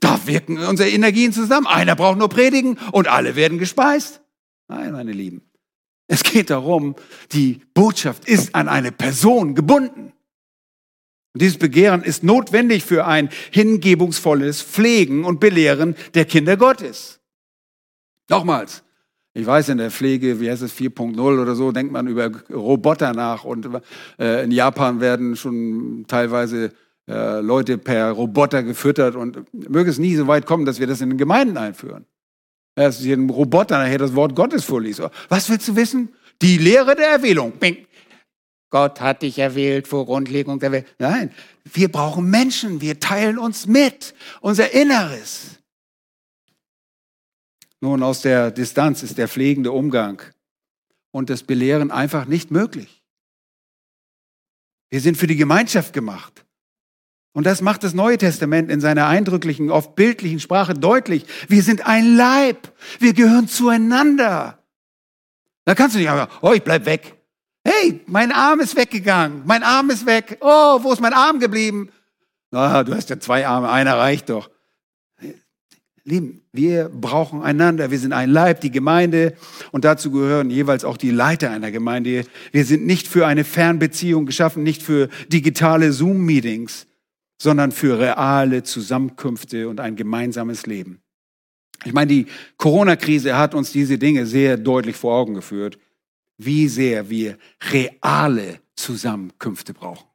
Da wirken unsere Energien zusammen. Einer braucht nur predigen und alle werden gespeist. Nein, meine Lieben. Es geht darum, die Botschaft ist an eine Person gebunden. Und dieses Begehren ist notwendig für ein hingebungsvolles Pflegen und Belehren der Kinder Gottes. Nochmals, ich weiß, in der Pflege, wie heißt es, 4.0 oder so, denkt man über Roboter nach. Und äh, in Japan werden schon teilweise äh, Leute per Roboter gefüttert. Und möge es nie so weit kommen, dass wir das in den Gemeinden einführen. Dass hier ein Roboter nachher das Wort Gottes vorliest. Was willst du wissen? Die Lehre der Erwählung. Bing. Gott hat dich erwählt vor Grundlegung der Welt. Nein, wir brauchen Menschen. Wir teilen uns mit. Unser Inneres. Nun, aus der Distanz ist der pflegende Umgang und das Belehren einfach nicht möglich. Wir sind für die Gemeinschaft gemacht. Und das macht das Neue Testament in seiner eindrücklichen, oft bildlichen Sprache deutlich. Wir sind ein Leib. Wir gehören zueinander. Da kannst du nicht einfach, oh, ich bleib weg. Hey, mein Arm ist weggegangen. Mein Arm ist weg. Oh, wo ist mein Arm geblieben? Na, du hast ja zwei Arme, einer reicht doch. Lieben, wir brauchen einander. Wir sind ein Leib, die Gemeinde. Und dazu gehören jeweils auch die Leiter einer Gemeinde. Wir sind nicht für eine Fernbeziehung geschaffen, nicht für digitale Zoom-Meetings sondern für reale Zusammenkünfte und ein gemeinsames Leben. Ich meine, die Corona-Krise hat uns diese Dinge sehr deutlich vor Augen geführt, wie sehr wir reale Zusammenkünfte brauchen.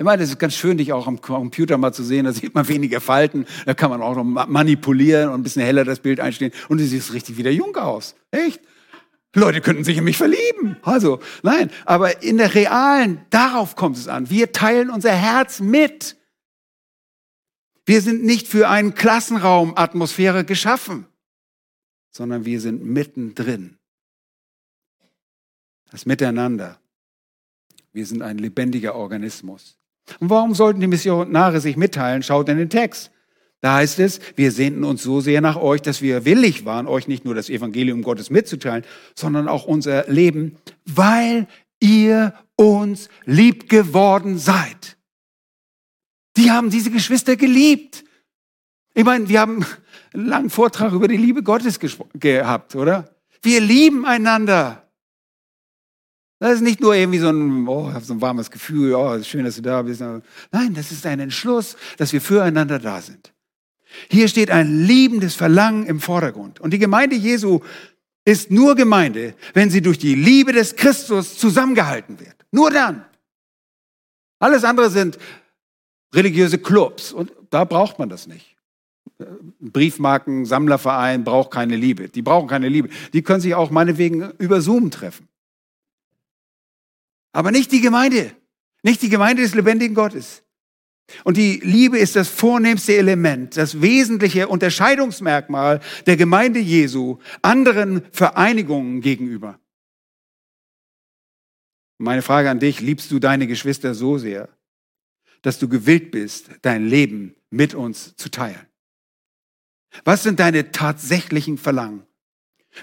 Ich meine, es ist ganz schön, dich auch am Computer mal zu sehen. Da sieht man weniger Falten, da kann man auch noch manipulieren und ein bisschen heller das Bild einstellen. Und du siehst richtig wieder jung aus. Echt? Leute könnten sich in mich verlieben. Also, nein, aber in der realen, darauf kommt es an. Wir teilen unser Herz mit. Wir sind nicht für einen Klassenraumatmosphäre geschaffen, sondern wir sind mittendrin. Das Miteinander. Wir sind ein lebendiger Organismus. Und warum sollten die Missionare sich mitteilen? Schaut in den Text. Da heißt es, wir sehnten uns so sehr nach euch, dass wir willig waren, euch nicht nur das Evangelium Gottes mitzuteilen, sondern auch unser Leben, weil ihr uns lieb geworden seid. Die haben diese Geschwister geliebt. Ich meine, wir haben einen langen Vortrag über die Liebe Gottes gehabt, oder? Wir lieben einander. Das ist nicht nur irgendwie so ein, oh, ich habe so ein warmes Gefühl, oh, ist schön, dass du da bist. Nein, das ist ein Entschluss, dass wir füreinander da sind. Hier steht ein liebendes Verlangen im Vordergrund. Und die Gemeinde Jesu ist nur Gemeinde, wenn sie durch die Liebe des Christus zusammengehalten wird. Nur dann. Alles andere sind religiöse Clubs und da braucht man das nicht. Briefmarken, Sammlerverein braucht keine Liebe. Die brauchen keine Liebe. Die können sich auch meinetwegen über Zoom treffen. Aber nicht die Gemeinde. Nicht die Gemeinde des lebendigen Gottes. Und die Liebe ist das vornehmste Element, das wesentliche Unterscheidungsmerkmal der Gemeinde Jesu anderen Vereinigungen gegenüber. Meine Frage an dich, liebst du deine Geschwister so sehr, dass du gewillt bist, dein Leben mit uns zu teilen? Was sind deine tatsächlichen Verlangen?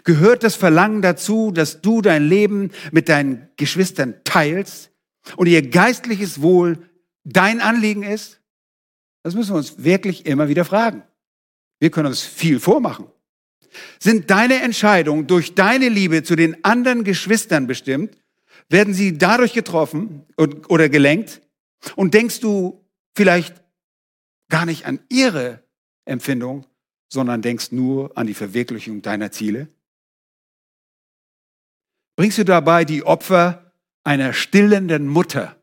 Gehört das Verlangen dazu, dass du dein Leben mit deinen Geschwistern teilst und ihr geistliches Wohl dein Anliegen ist? Das müssen wir uns wirklich immer wieder fragen. Wir können uns viel vormachen. Sind deine Entscheidungen durch deine Liebe zu den anderen Geschwistern bestimmt? Werden sie dadurch getroffen oder gelenkt? Und denkst du vielleicht gar nicht an ihre Empfindung, sondern denkst nur an die Verwirklichung deiner Ziele? Bringst du dabei die Opfer einer stillenden Mutter?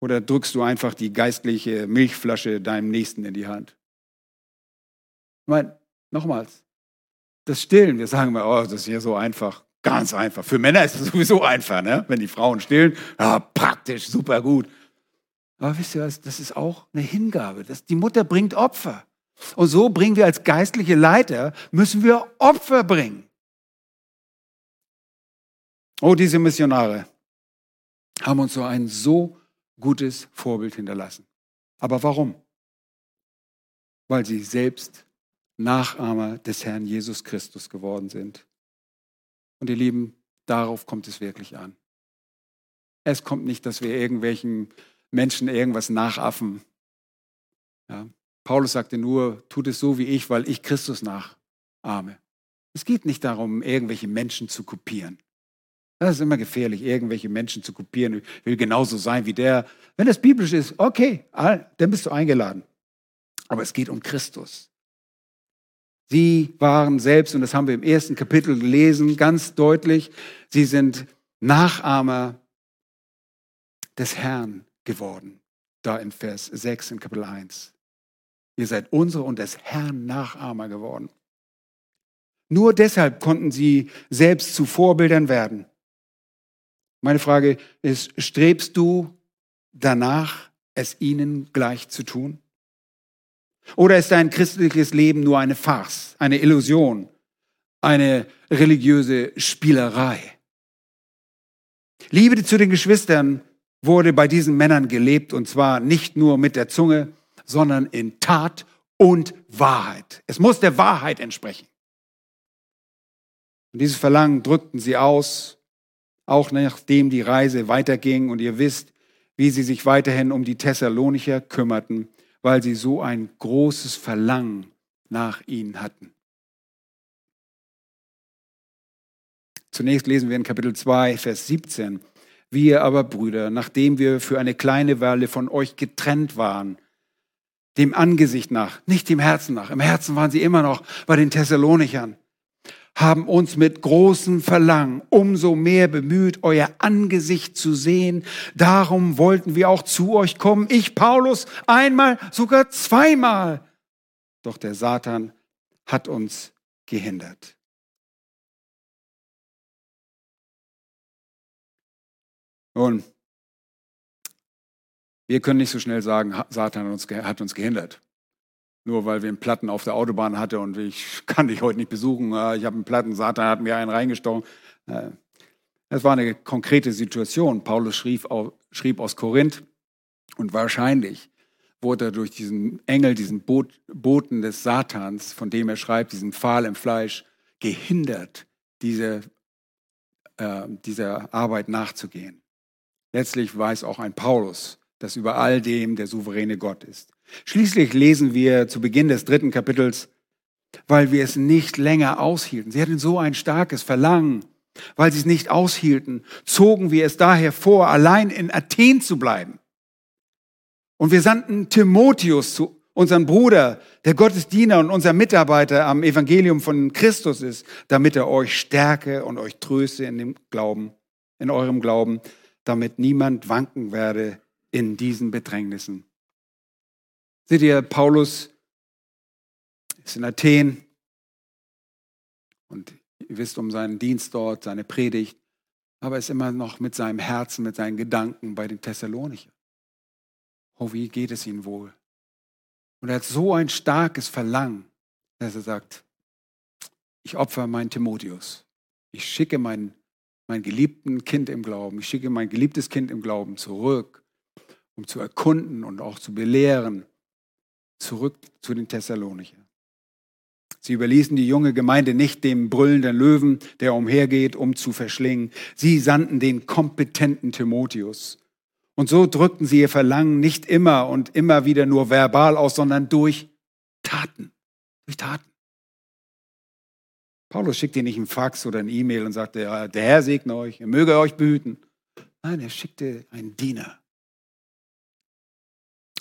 Oder drückst du einfach die geistliche Milchflasche deinem Nächsten in die Hand? Ich meine, nochmals, das Stillen, wir sagen mal, oh, das ist hier so einfach. Ganz einfach. Für Männer ist es sowieso einfach, ne? wenn die Frauen stillen. Ja, praktisch, super gut. Aber wisst ihr was, das ist auch eine Hingabe. Das, die Mutter bringt Opfer. Und so bringen wir als geistliche Leiter, müssen wir Opfer bringen. Oh, diese Missionare haben uns so ein so gutes Vorbild hinterlassen. Aber warum? Weil sie selbst Nachahmer des Herrn Jesus Christus geworden sind. Und ihr Lieben, darauf kommt es wirklich an. Es kommt nicht, dass wir irgendwelchen Menschen irgendwas nachaffen. Ja. Paulus sagte nur, tut es so wie ich, weil ich Christus nachahme. Es geht nicht darum, irgendwelche Menschen zu kopieren. Das ist immer gefährlich, irgendwelche Menschen zu kopieren. Ich will genauso sein wie der. Wenn das biblisch ist, okay, dann bist du eingeladen. Aber es geht um Christus. Sie waren selbst, und das haben wir im ersten Kapitel gelesen, ganz deutlich, sie sind Nachahmer des Herrn geworden. Da in Vers 6 in Kapitel 1. Ihr seid unsere und des Herrn Nachahmer geworden. Nur deshalb konnten sie selbst zu Vorbildern werden. Meine Frage ist, strebst du danach, es ihnen gleich zu tun? Oder ist dein christliches Leben nur eine Farce, eine Illusion, eine religiöse Spielerei? Liebe zu den Geschwistern wurde bei diesen Männern gelebt und zwar nicht nur mit der Zunge, sondern in Tat und Wahrheit. Es muss der Wahrheit entsprechen. Und dieses Verlangen drückten sie aus, auch nachdem die Reise weiterging und ihr wisst, wie sie sich weiterhin um die Thessalonicher kümmerten weil sie so ein großes Verlangen nach ihnen hatten. Zunächst lesen wir in Kapitel 2, Vers 17. Wir aber, Brüder, nachdem wir für eine kleine Weile von euch getrennt waren, dem Angesicht nach, nicht dem Herzen nach, im Herzen waren sie immer noch bei den Thessalonichern, haben uns mit großem Verlangen umso mehr bemüht, euer Angesicht zu sehen. Darum wollten wir auch zu euch kommen. Ich, Paulus, einmal, sogar zweimal. Doch der Satan hat uns gehindert. Nun, wir können nicht so schnell sagen, Satan hat uns gehindert nur weil wir einen Platten auf der Autobahn hatten und ich kann dich heute nicht besuchen. Ich habe einen Platten, Satan hat mir einen reingestochen. Es war eine konkrete Situation. Paulus schrieb, schrieb aus Korinth und wahrscheinlich wurde er durch diesen Engel, diesen Boten des Satans, von dem er schreibt, diesen Pfahl im Fleisch, gehindert, diese, äh, dieser Arbeit nachzugehen. Letztlich weiß auch ein Paulus, dass über all dem der souveräne Gott ist. Schließlich lesen wir zu Beginn des dritten Kapitels, weil wir es nicht länger aushielten. Sie hatten so ein starkes Verlangen, weil sie es nicht aushielten, zogen wir es daher vor, allein in Athen zu bleiben. Und wir sandten Timotheus zu unserem Bruder, der Gottesdiener und unser Mitarbeiter am Evangelium von Christus ist, damit er euch stärke und euch tröste in dem Glauben, in eurem Glauben, damit niemand wanken werde in diesen Bedrängnissen. Seht ihr, Paulus ist in Athen und ihr wisst um seinen Dienst dort, seine Predigt, aber ist immer noch mit seinem Herzen, mit seinen Gedanken bei den Thessalonichern. Oh, wie geht es ihnen wohl? Und er hat so ein starkes Verlangen, dass er sagt, ich opfer meinen Timotheus. Ich schicke mein, mein geliebten Kind im Glauben, ich schicke mein geliebtes Kind im Glauben zurück, um zu erkunden und auch zu belehren zurück zu den Thessalonicher. Sie überließen die junge Gemeinde nicht dem brüllenden Löwen, der umhergeht, um zu verschlingen. Sie sandten den kompetenten Timotheus. Und so drückten sie ihr Verlangen nicht immer und immer wieder nur verbal aus, sondern durch Taten. Durch Taten. Paulus schickt ihr nicht einen Fax oder ein E-Mail und sagte, der Herr segne euch, er möge euch behüten. Nein, er schickte einen Diener.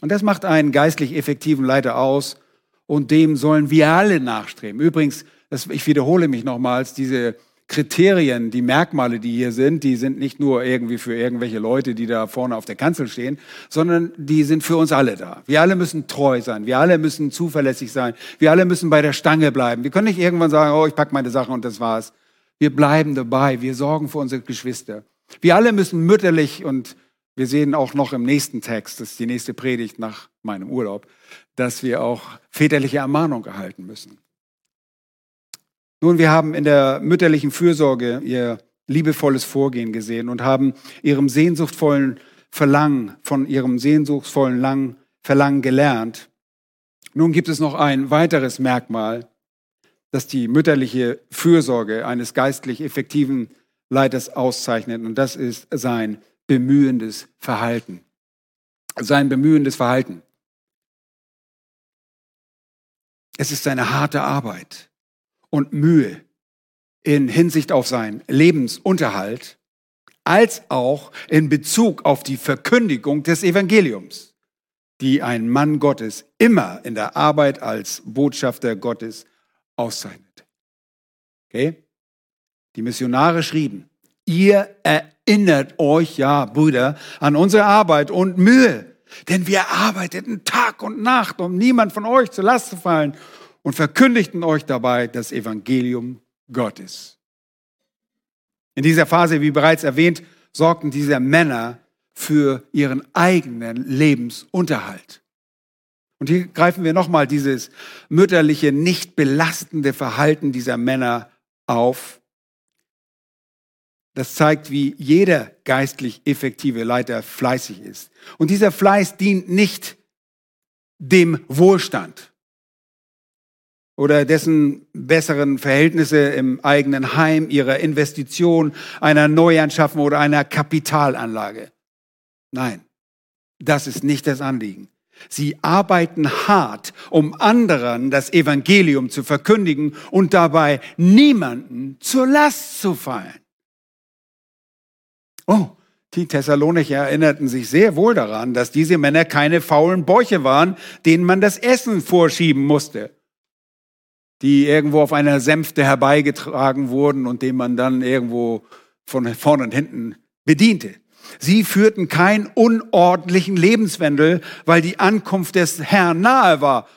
Und das macht einen geistlich effektiven Leiter aus und dem sollen wir alle nachstreben. Übrigens, das, ich wiederhole mich nochmals, diese Kriterien, die Merkmale, die hier sind, die sind nicht nur irgendwie für irgendwelche Leute, die da vorne auf der Kanzel stehen, sondern die sind für uns alle da. Wir alle müssen treu sein, wir alle müssen zuverlässig sein, wir alle müssen bei der Stange bleiben. Wir können nicht irgendwann sagen, oh, ich pack meine Sachen und das war's. Wir bleiben dabei, wir sorgen für unsere Geschwister. Wir alle müssen mütterlich und wir sehen auch noch im nächsten Text, das ist die nächste Predigt nach meinem Urlaub, dass wir auch väterliche Ermahnung erhalten müssen. Nun, wir haben in der mütterlichen Fürsorge ihr liebevolles Vorgehen gesehen und haben ihrem sehnsuchtvollen Verlangen, von ihrem sehnsuchtsvollen Lang, Verlangen gelernt. Nun gibt es noch ein weiteres Merkmal, das die mütterliche Fürsorge eines geistlich effektiven Leiters auszeichnet, und das ist sein bemühendes Verhalten. Sein bemühendes Verhalten. Es ist seine harte Arbeit und Mühe in Hinsicht auf seinen Lebensunterhalt, als auch in Bezug auf die Verkündigung des Evangeliums, die ein Mann Gottes immer in der Arbeit als Botschafter Gottes auszeichnet. Okay? Die Missionare schrieben, ihr erinnert euch, ja, Brüder, an unsere Arbeit und Mühe, denn wir arbeiteten Tag und Nacht, um niemand von euch zur Last zu fallen und verkündigten euch dabei das Evangelium Gottes. In dieser Phase, wie bereits erwähnt, sorgten diese Männer für ihren eigenen Lebensunterhalt. Und hier greifen wir nochmal dieses mütterliche, nicht belastende Verhalten dieser Männer auf. Das zeigt, wie jeder geistlich effektive Leiter fleißig ist. Und dieser Fleiß dient nicht dem Wohlstand oder dessen besseren Verhältnisse im eigenen Heim, ihrer Investition, einer Neuanschaffung oder einer Kapitalanlage. Nein, das ist nicht das Anliegen. Sie arbeiten hart, um anderen das Evangelium zu verkündigen und dabei niemanden zur Last zu fallen. Oh, die Thessalonicher erinnerten sich sehr wohl daran, dass diese Männer keine faulen Bäuche waren, denen man das Essen vorschieben musste die irgendwo auf einer Sänfte herbeigetragen wurden und dem man dann irgendwo von vorne und hinten bediente. Sie führten keinen unordentlichen Lebenswandel, weil die Ankunft des Herrn nahe war.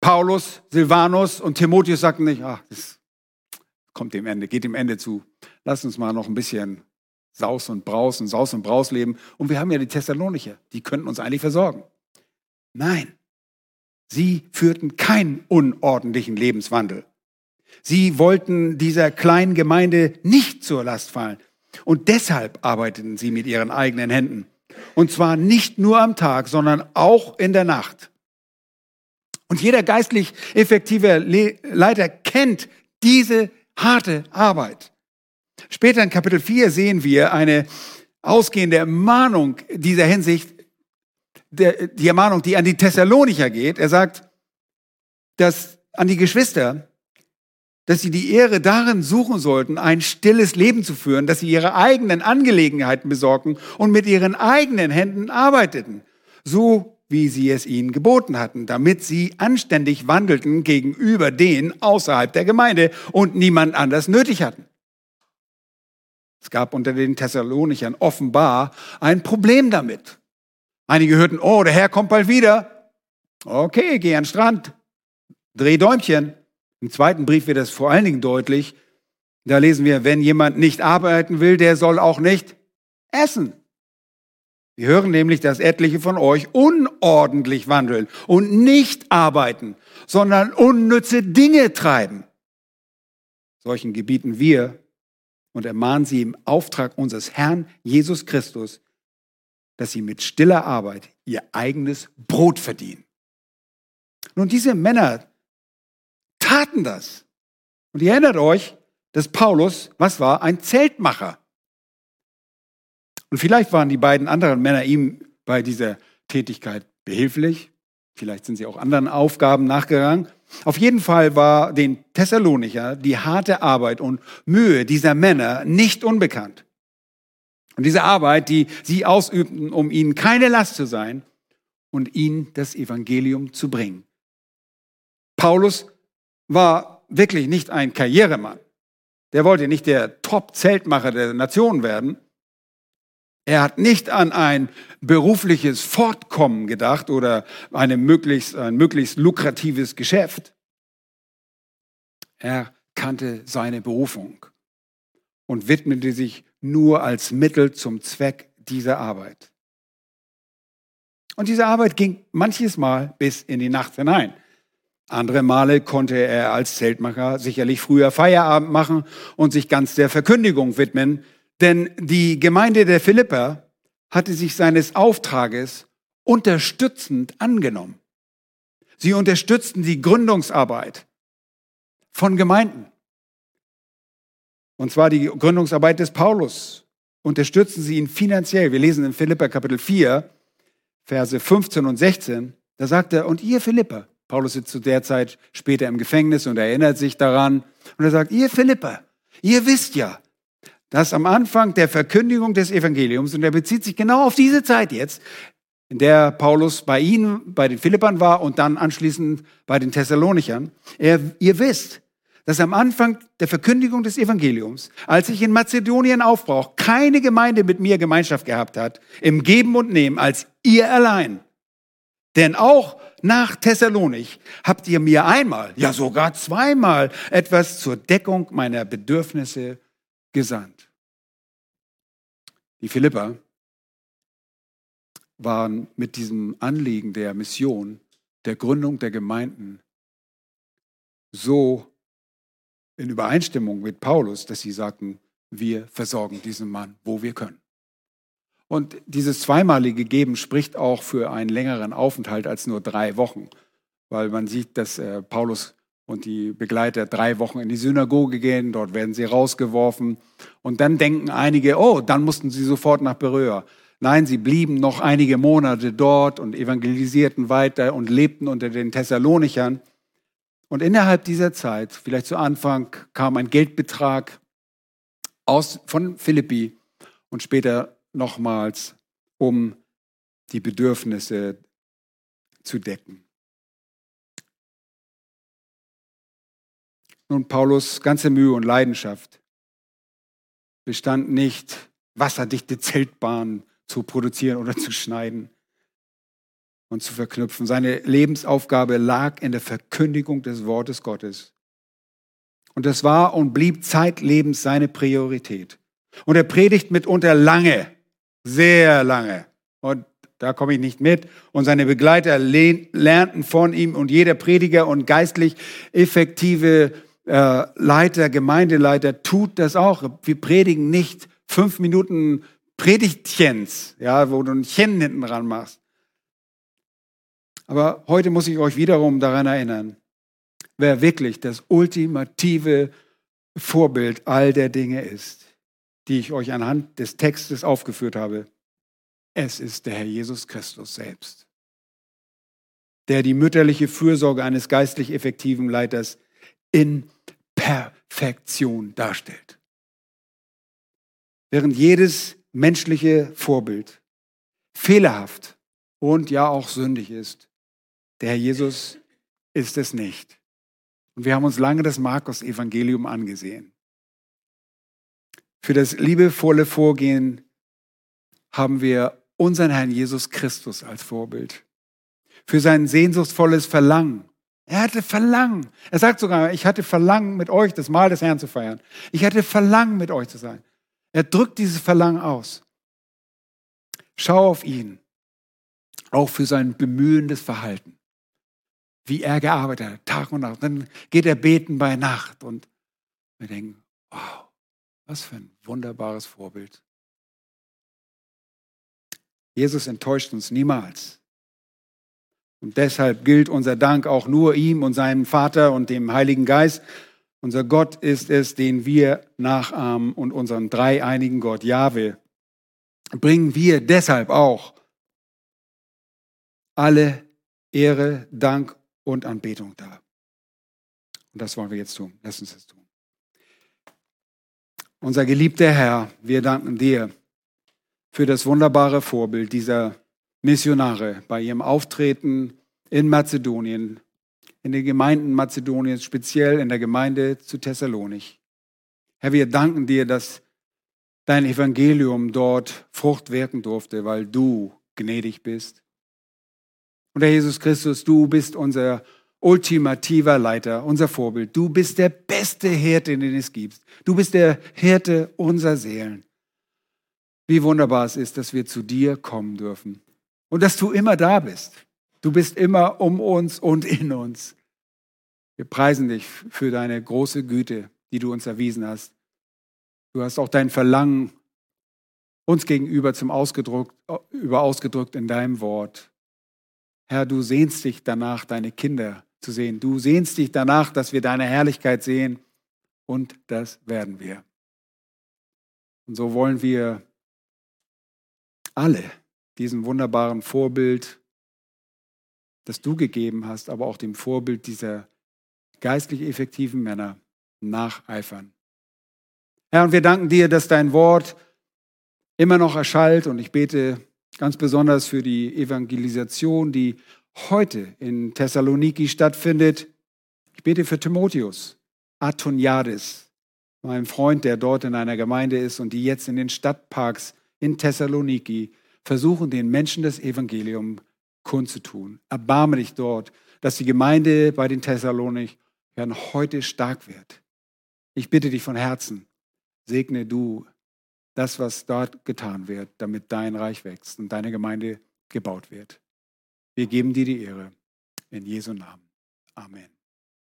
Paulus, Silvanus und Timotheus sagten nicht, ach, das kommt dem Ende, geht dem Ende zu. Lass uns mal noch ein bisschen Saus und Braus und Saus und Braus leben. Und wir haben ja die Thessalonicher, die könnten uns eigentlich versorgen. Nein, Sie führten keinen unordentlichen Lebenswandel. Sie wollten dieser kleinen Gemeinde nicht zur Last fallen. Und deshalb arbeiteten sie mit ihren eigenen Händen. Und zwar nicht nur am Tag, sondern auch in der Nacht. Und jeder geistlich effektive Leiter kennt diese harte Arbeit. Später in Kapitel 4 sehen wir eine ausgehende Mahnung dieser Hinsicht die Ermahnung, die an die Thessalonicher geht. Er sagt, dass an die Geschwister, dass sie die Ehre darin suchen sollten, ein stilles Leben zu führen, dass sie ihre eigenen Angelegenheiten besorgen und mit ihren eigenen Händen arbeiteten, so wie sie es ihnen geboten hatten, damit sie anständig wandelten gegenüber denen außerhalb der Gemeinde und niemand anders nötig hatten. Es gab unter den Thessalonichern offenbar ein Problem damit. Einige hörten, oh, der Herr kommt bald wieder. Okay, geh an den Strand, dreh Däumchen. Im zweiten Brief wird das vor allen Dingen deutlich. Da lesen wir, wenn jemand nicht arbeiten will, der soll auch nicht essen. Wir hören nämlich, dass etliche von euch unordentlich wandeln und nicht arbeiten, sondern unnütze Dinge treiben. Solchen gebieten wir und ermahnen sie im Auftrag unseres Herrn Jesus Christus, dass sie mit stiller Arbeit ihr eigenes Brot verdienen. Nun, diese Männer taten das. Und ihr erinnert euch, dass Paulus, was war? Ein Zeltmacher. Und vielleicht waren die beiden anderen Männer ihm bei dieser Tätigkeit behilflich. Vielleicht sind sie auch anderen Aufgaben nachgegangen. Auf jeden Fall war den Thessalonicher die harte Arbeit und Mühe dieser Männer nicht unbekannt. Und diese Arbeit, die sie ausübten, um ihnen keine Last zu sein und ihnen das Evangelium zu bringen. Paulus war wirklich nicht ein Karrieremann. Der wollte nicht der Top-Zeltmacher der Nation werden. Er hat nicht an ein berufliches Fortkommen gedacht oder eine möglichst, ein möglichst lukratives Geschäft. Er kannte seine Berufung und widmete sich nur als Mittel zum Zweck dieser Arbeit. Und diese Arbeit ging manches Mal bis in die Nacht hinein. Andere Male konnte er als Zeltmacher sicherlich früher Feierabend machen und sich ganz der Verkündigung widmen, denn die Gemeinde der Philipper hatte sich seines Auftrages unterstützend angenommen. Sie unterstützten die Gründungsarbeit von Gemeinden. Und zwar die Gründungsarbeit des Paulus. Unterstützen sie ihn finanziell. Wir lesen in Philippa Kapitel 4, Verse 15 und 16. Da sagt er, und ihr Philippa, Paulus sitzt zu der Zeit später im Gefängnis und erinnert sich daran. Und er sagt, ihr Philippa, ihr wisst ja, dass am Anfang der Verkündigung des Evangeliums, und er bezieht sich genau auf diese Zeit jetzt, in der Paulus bei ihnen, bei den Philippern war und dann anschließend bei den Thessalonichern, er, ihr wisst, dass am Anfang der Verkündigung des Evangeliums, als ich in Mazedonien aufbrauch, keine Gemeinde mit mir Gemeinschaft gehabt hat, im Geben und Nehmen, als ihr allein. Denn auch nach Thessalonich habt ihr mir einmal, ja sogar zweimal etwas zur Deckung meiner Bedürfnisse gesandt. Die Philipper waren mit diesem Anliegen der Mission, der Gründung der Gemeinden so in Übereinstimmung mit Paulus, dass sie sagten, wir versorgen diesen Mann, wo wir können. Und dieses zweimalige Geben spricht auch für einen längeren Aufenthalt als nur drei Wochen, weil man sieht, dass äh, Paulus und die Begleiter drei Wochen in die Synagoge gehen, dort werden sie rausgeworfen. Und dann denken einige, oh, dann mussten sie sofort nach Beröa. Nein, sie blieben noch einige Monate dort und evangelisierten weiter und lebten unter den Thessalonichern. Und innerhalb dieser Zeit, vielleicht zu Anfang, kam ein Geldbetrag aus, von Philippi und später nochmals, um die Bedürfnisse zu decken. Nun, Paulus ganze Mühe und Leidenschaft bestand nicht, wasserdichte Zeltbahnen zu produzieren oder zu schneiden und zu verknüpfen. Seine Lebensaufgabe lag in der Verkündigung des Wortes Gottes. Und das war und blieb zeitlebens seine Priorität. Und er predigt mitunter lange, sehr lange. Und da komme ich nicht mit. Und seine Begleiter lernten von ihm und jeder Prediger und geistlich effektive äh, Leiter, Gemeindeleiter tut das auch. Wir predigen nicht fünf Minuten Predigtchens, ja, wo du ein Chen hinten dran machst. Aber heute muss ich euch wiederum daran erinnern, wer wirklich das ultimative Vorbild all der Dinge ist, die ich euch anhand des Textes aufgeführt habe. Es ist der Herr Jesus Christus selbst, der die mütterliche Fürsorge eines geistlich effektiven Leiters in Perfektion darstellt. Während jedes menschliche Vorbild fehlerhaft und ja auch sündig ist, der Herr Jesus ist es nicht. Und wir haben uns lange das Markus-Evangelium angesehen. Für das liebevolle Vorgehen haben wir unseren Herrn Jesus Christus als Vorbild. Für sein sehnsuchtsvolles Verlangen er hatte Verlangen. Er sagt sogar, ich hatte Verlangen, mit euch das Mahl des Herrn zu feiern. Ich hatte Verlangen, mit euch zu sein. Er drückt dieses Verlangen aus. Schau auf ihn, auch für sein bemühendes Verhalten. Wie er gearbeitet hat, Tag und Nacht. Dann geht er beten bei Nacht und wir denken, wow, was für ein wunderbares Vorbild. Jesus enttäuscht uns niemals. Und deshalb gilt unser Dank auch nur ihm und seinem Vater und dem Heiligen Geist. Unser Gott ist es, den wir nachahmen und unseren dreieinigen Gott, Jahwe, bringen wir deshalb auch alle Ehre, Dank und Anbetung dar. Und das wollen wir jetzt tun. Lass uns das tun. Unser geliebter Herr, wir danken dir für das wunderbare Vorbild dieser Missionare bei ihrem Auftreten in Mazedonien, in den Gemeinden Mazedoniens, speziell in der Gemeinde zu Thessalonik. Herr, wir danken dir, dass dein Evangelium dort Frucht wirken durfte, weil du gnädig bist. Und Herr Jesus Christus, du bist unser ultimativer Leiter, unser Vorbild. Du bist der beste Hirte, den es gibt. Du bist der Hirte unserer Seelen. Wie wunderbar es ist, dass wir zu dir kommen dürfen und dass du immer da bist. Du bist immer um uns und in uns. Wir preisen dich für deine große Güte, die du uns erwiesen hast. Du hast auch dein Verlangen uns gegenüber zum ausgedrückt, über ausgedrückt in deinem Wort. Herr, du sehnst dich danach, deine Kinder zu sehen. Du sehnst dich danach, dass wir deine Herrlichkeit sehen. Und das werden wir. Und so wollen wir alle diesem wunderbaren Vorbild, das du gegeben hast, aber auch dem Vorbild dieser geistlich effektiven Männer nacheifern. Herr, und wir danken dir, dass dein Wort immer noch erschallt und ich bete ganz besonders für die Evangelisation, die heute in Thessaloniki stattfindet. Ich bete für Timotheus, Atoniades, mein Freund, der dort in einer Gemeinde ist und die jetzt in den Stadtparks in Thessaloniki versuchen, den Menschen das Evangelium kundzutun. Erbarme dich dort, dass die Gemeinde bei den Thessalonikern heute stark wird. Ich bitte dich von Herzen, segne du das, was dort getan wird, damit dein Reich wächst und deine Gemeinde gebaut wird. Wir geben dir die Ehre. In Jesu Namen. Amen.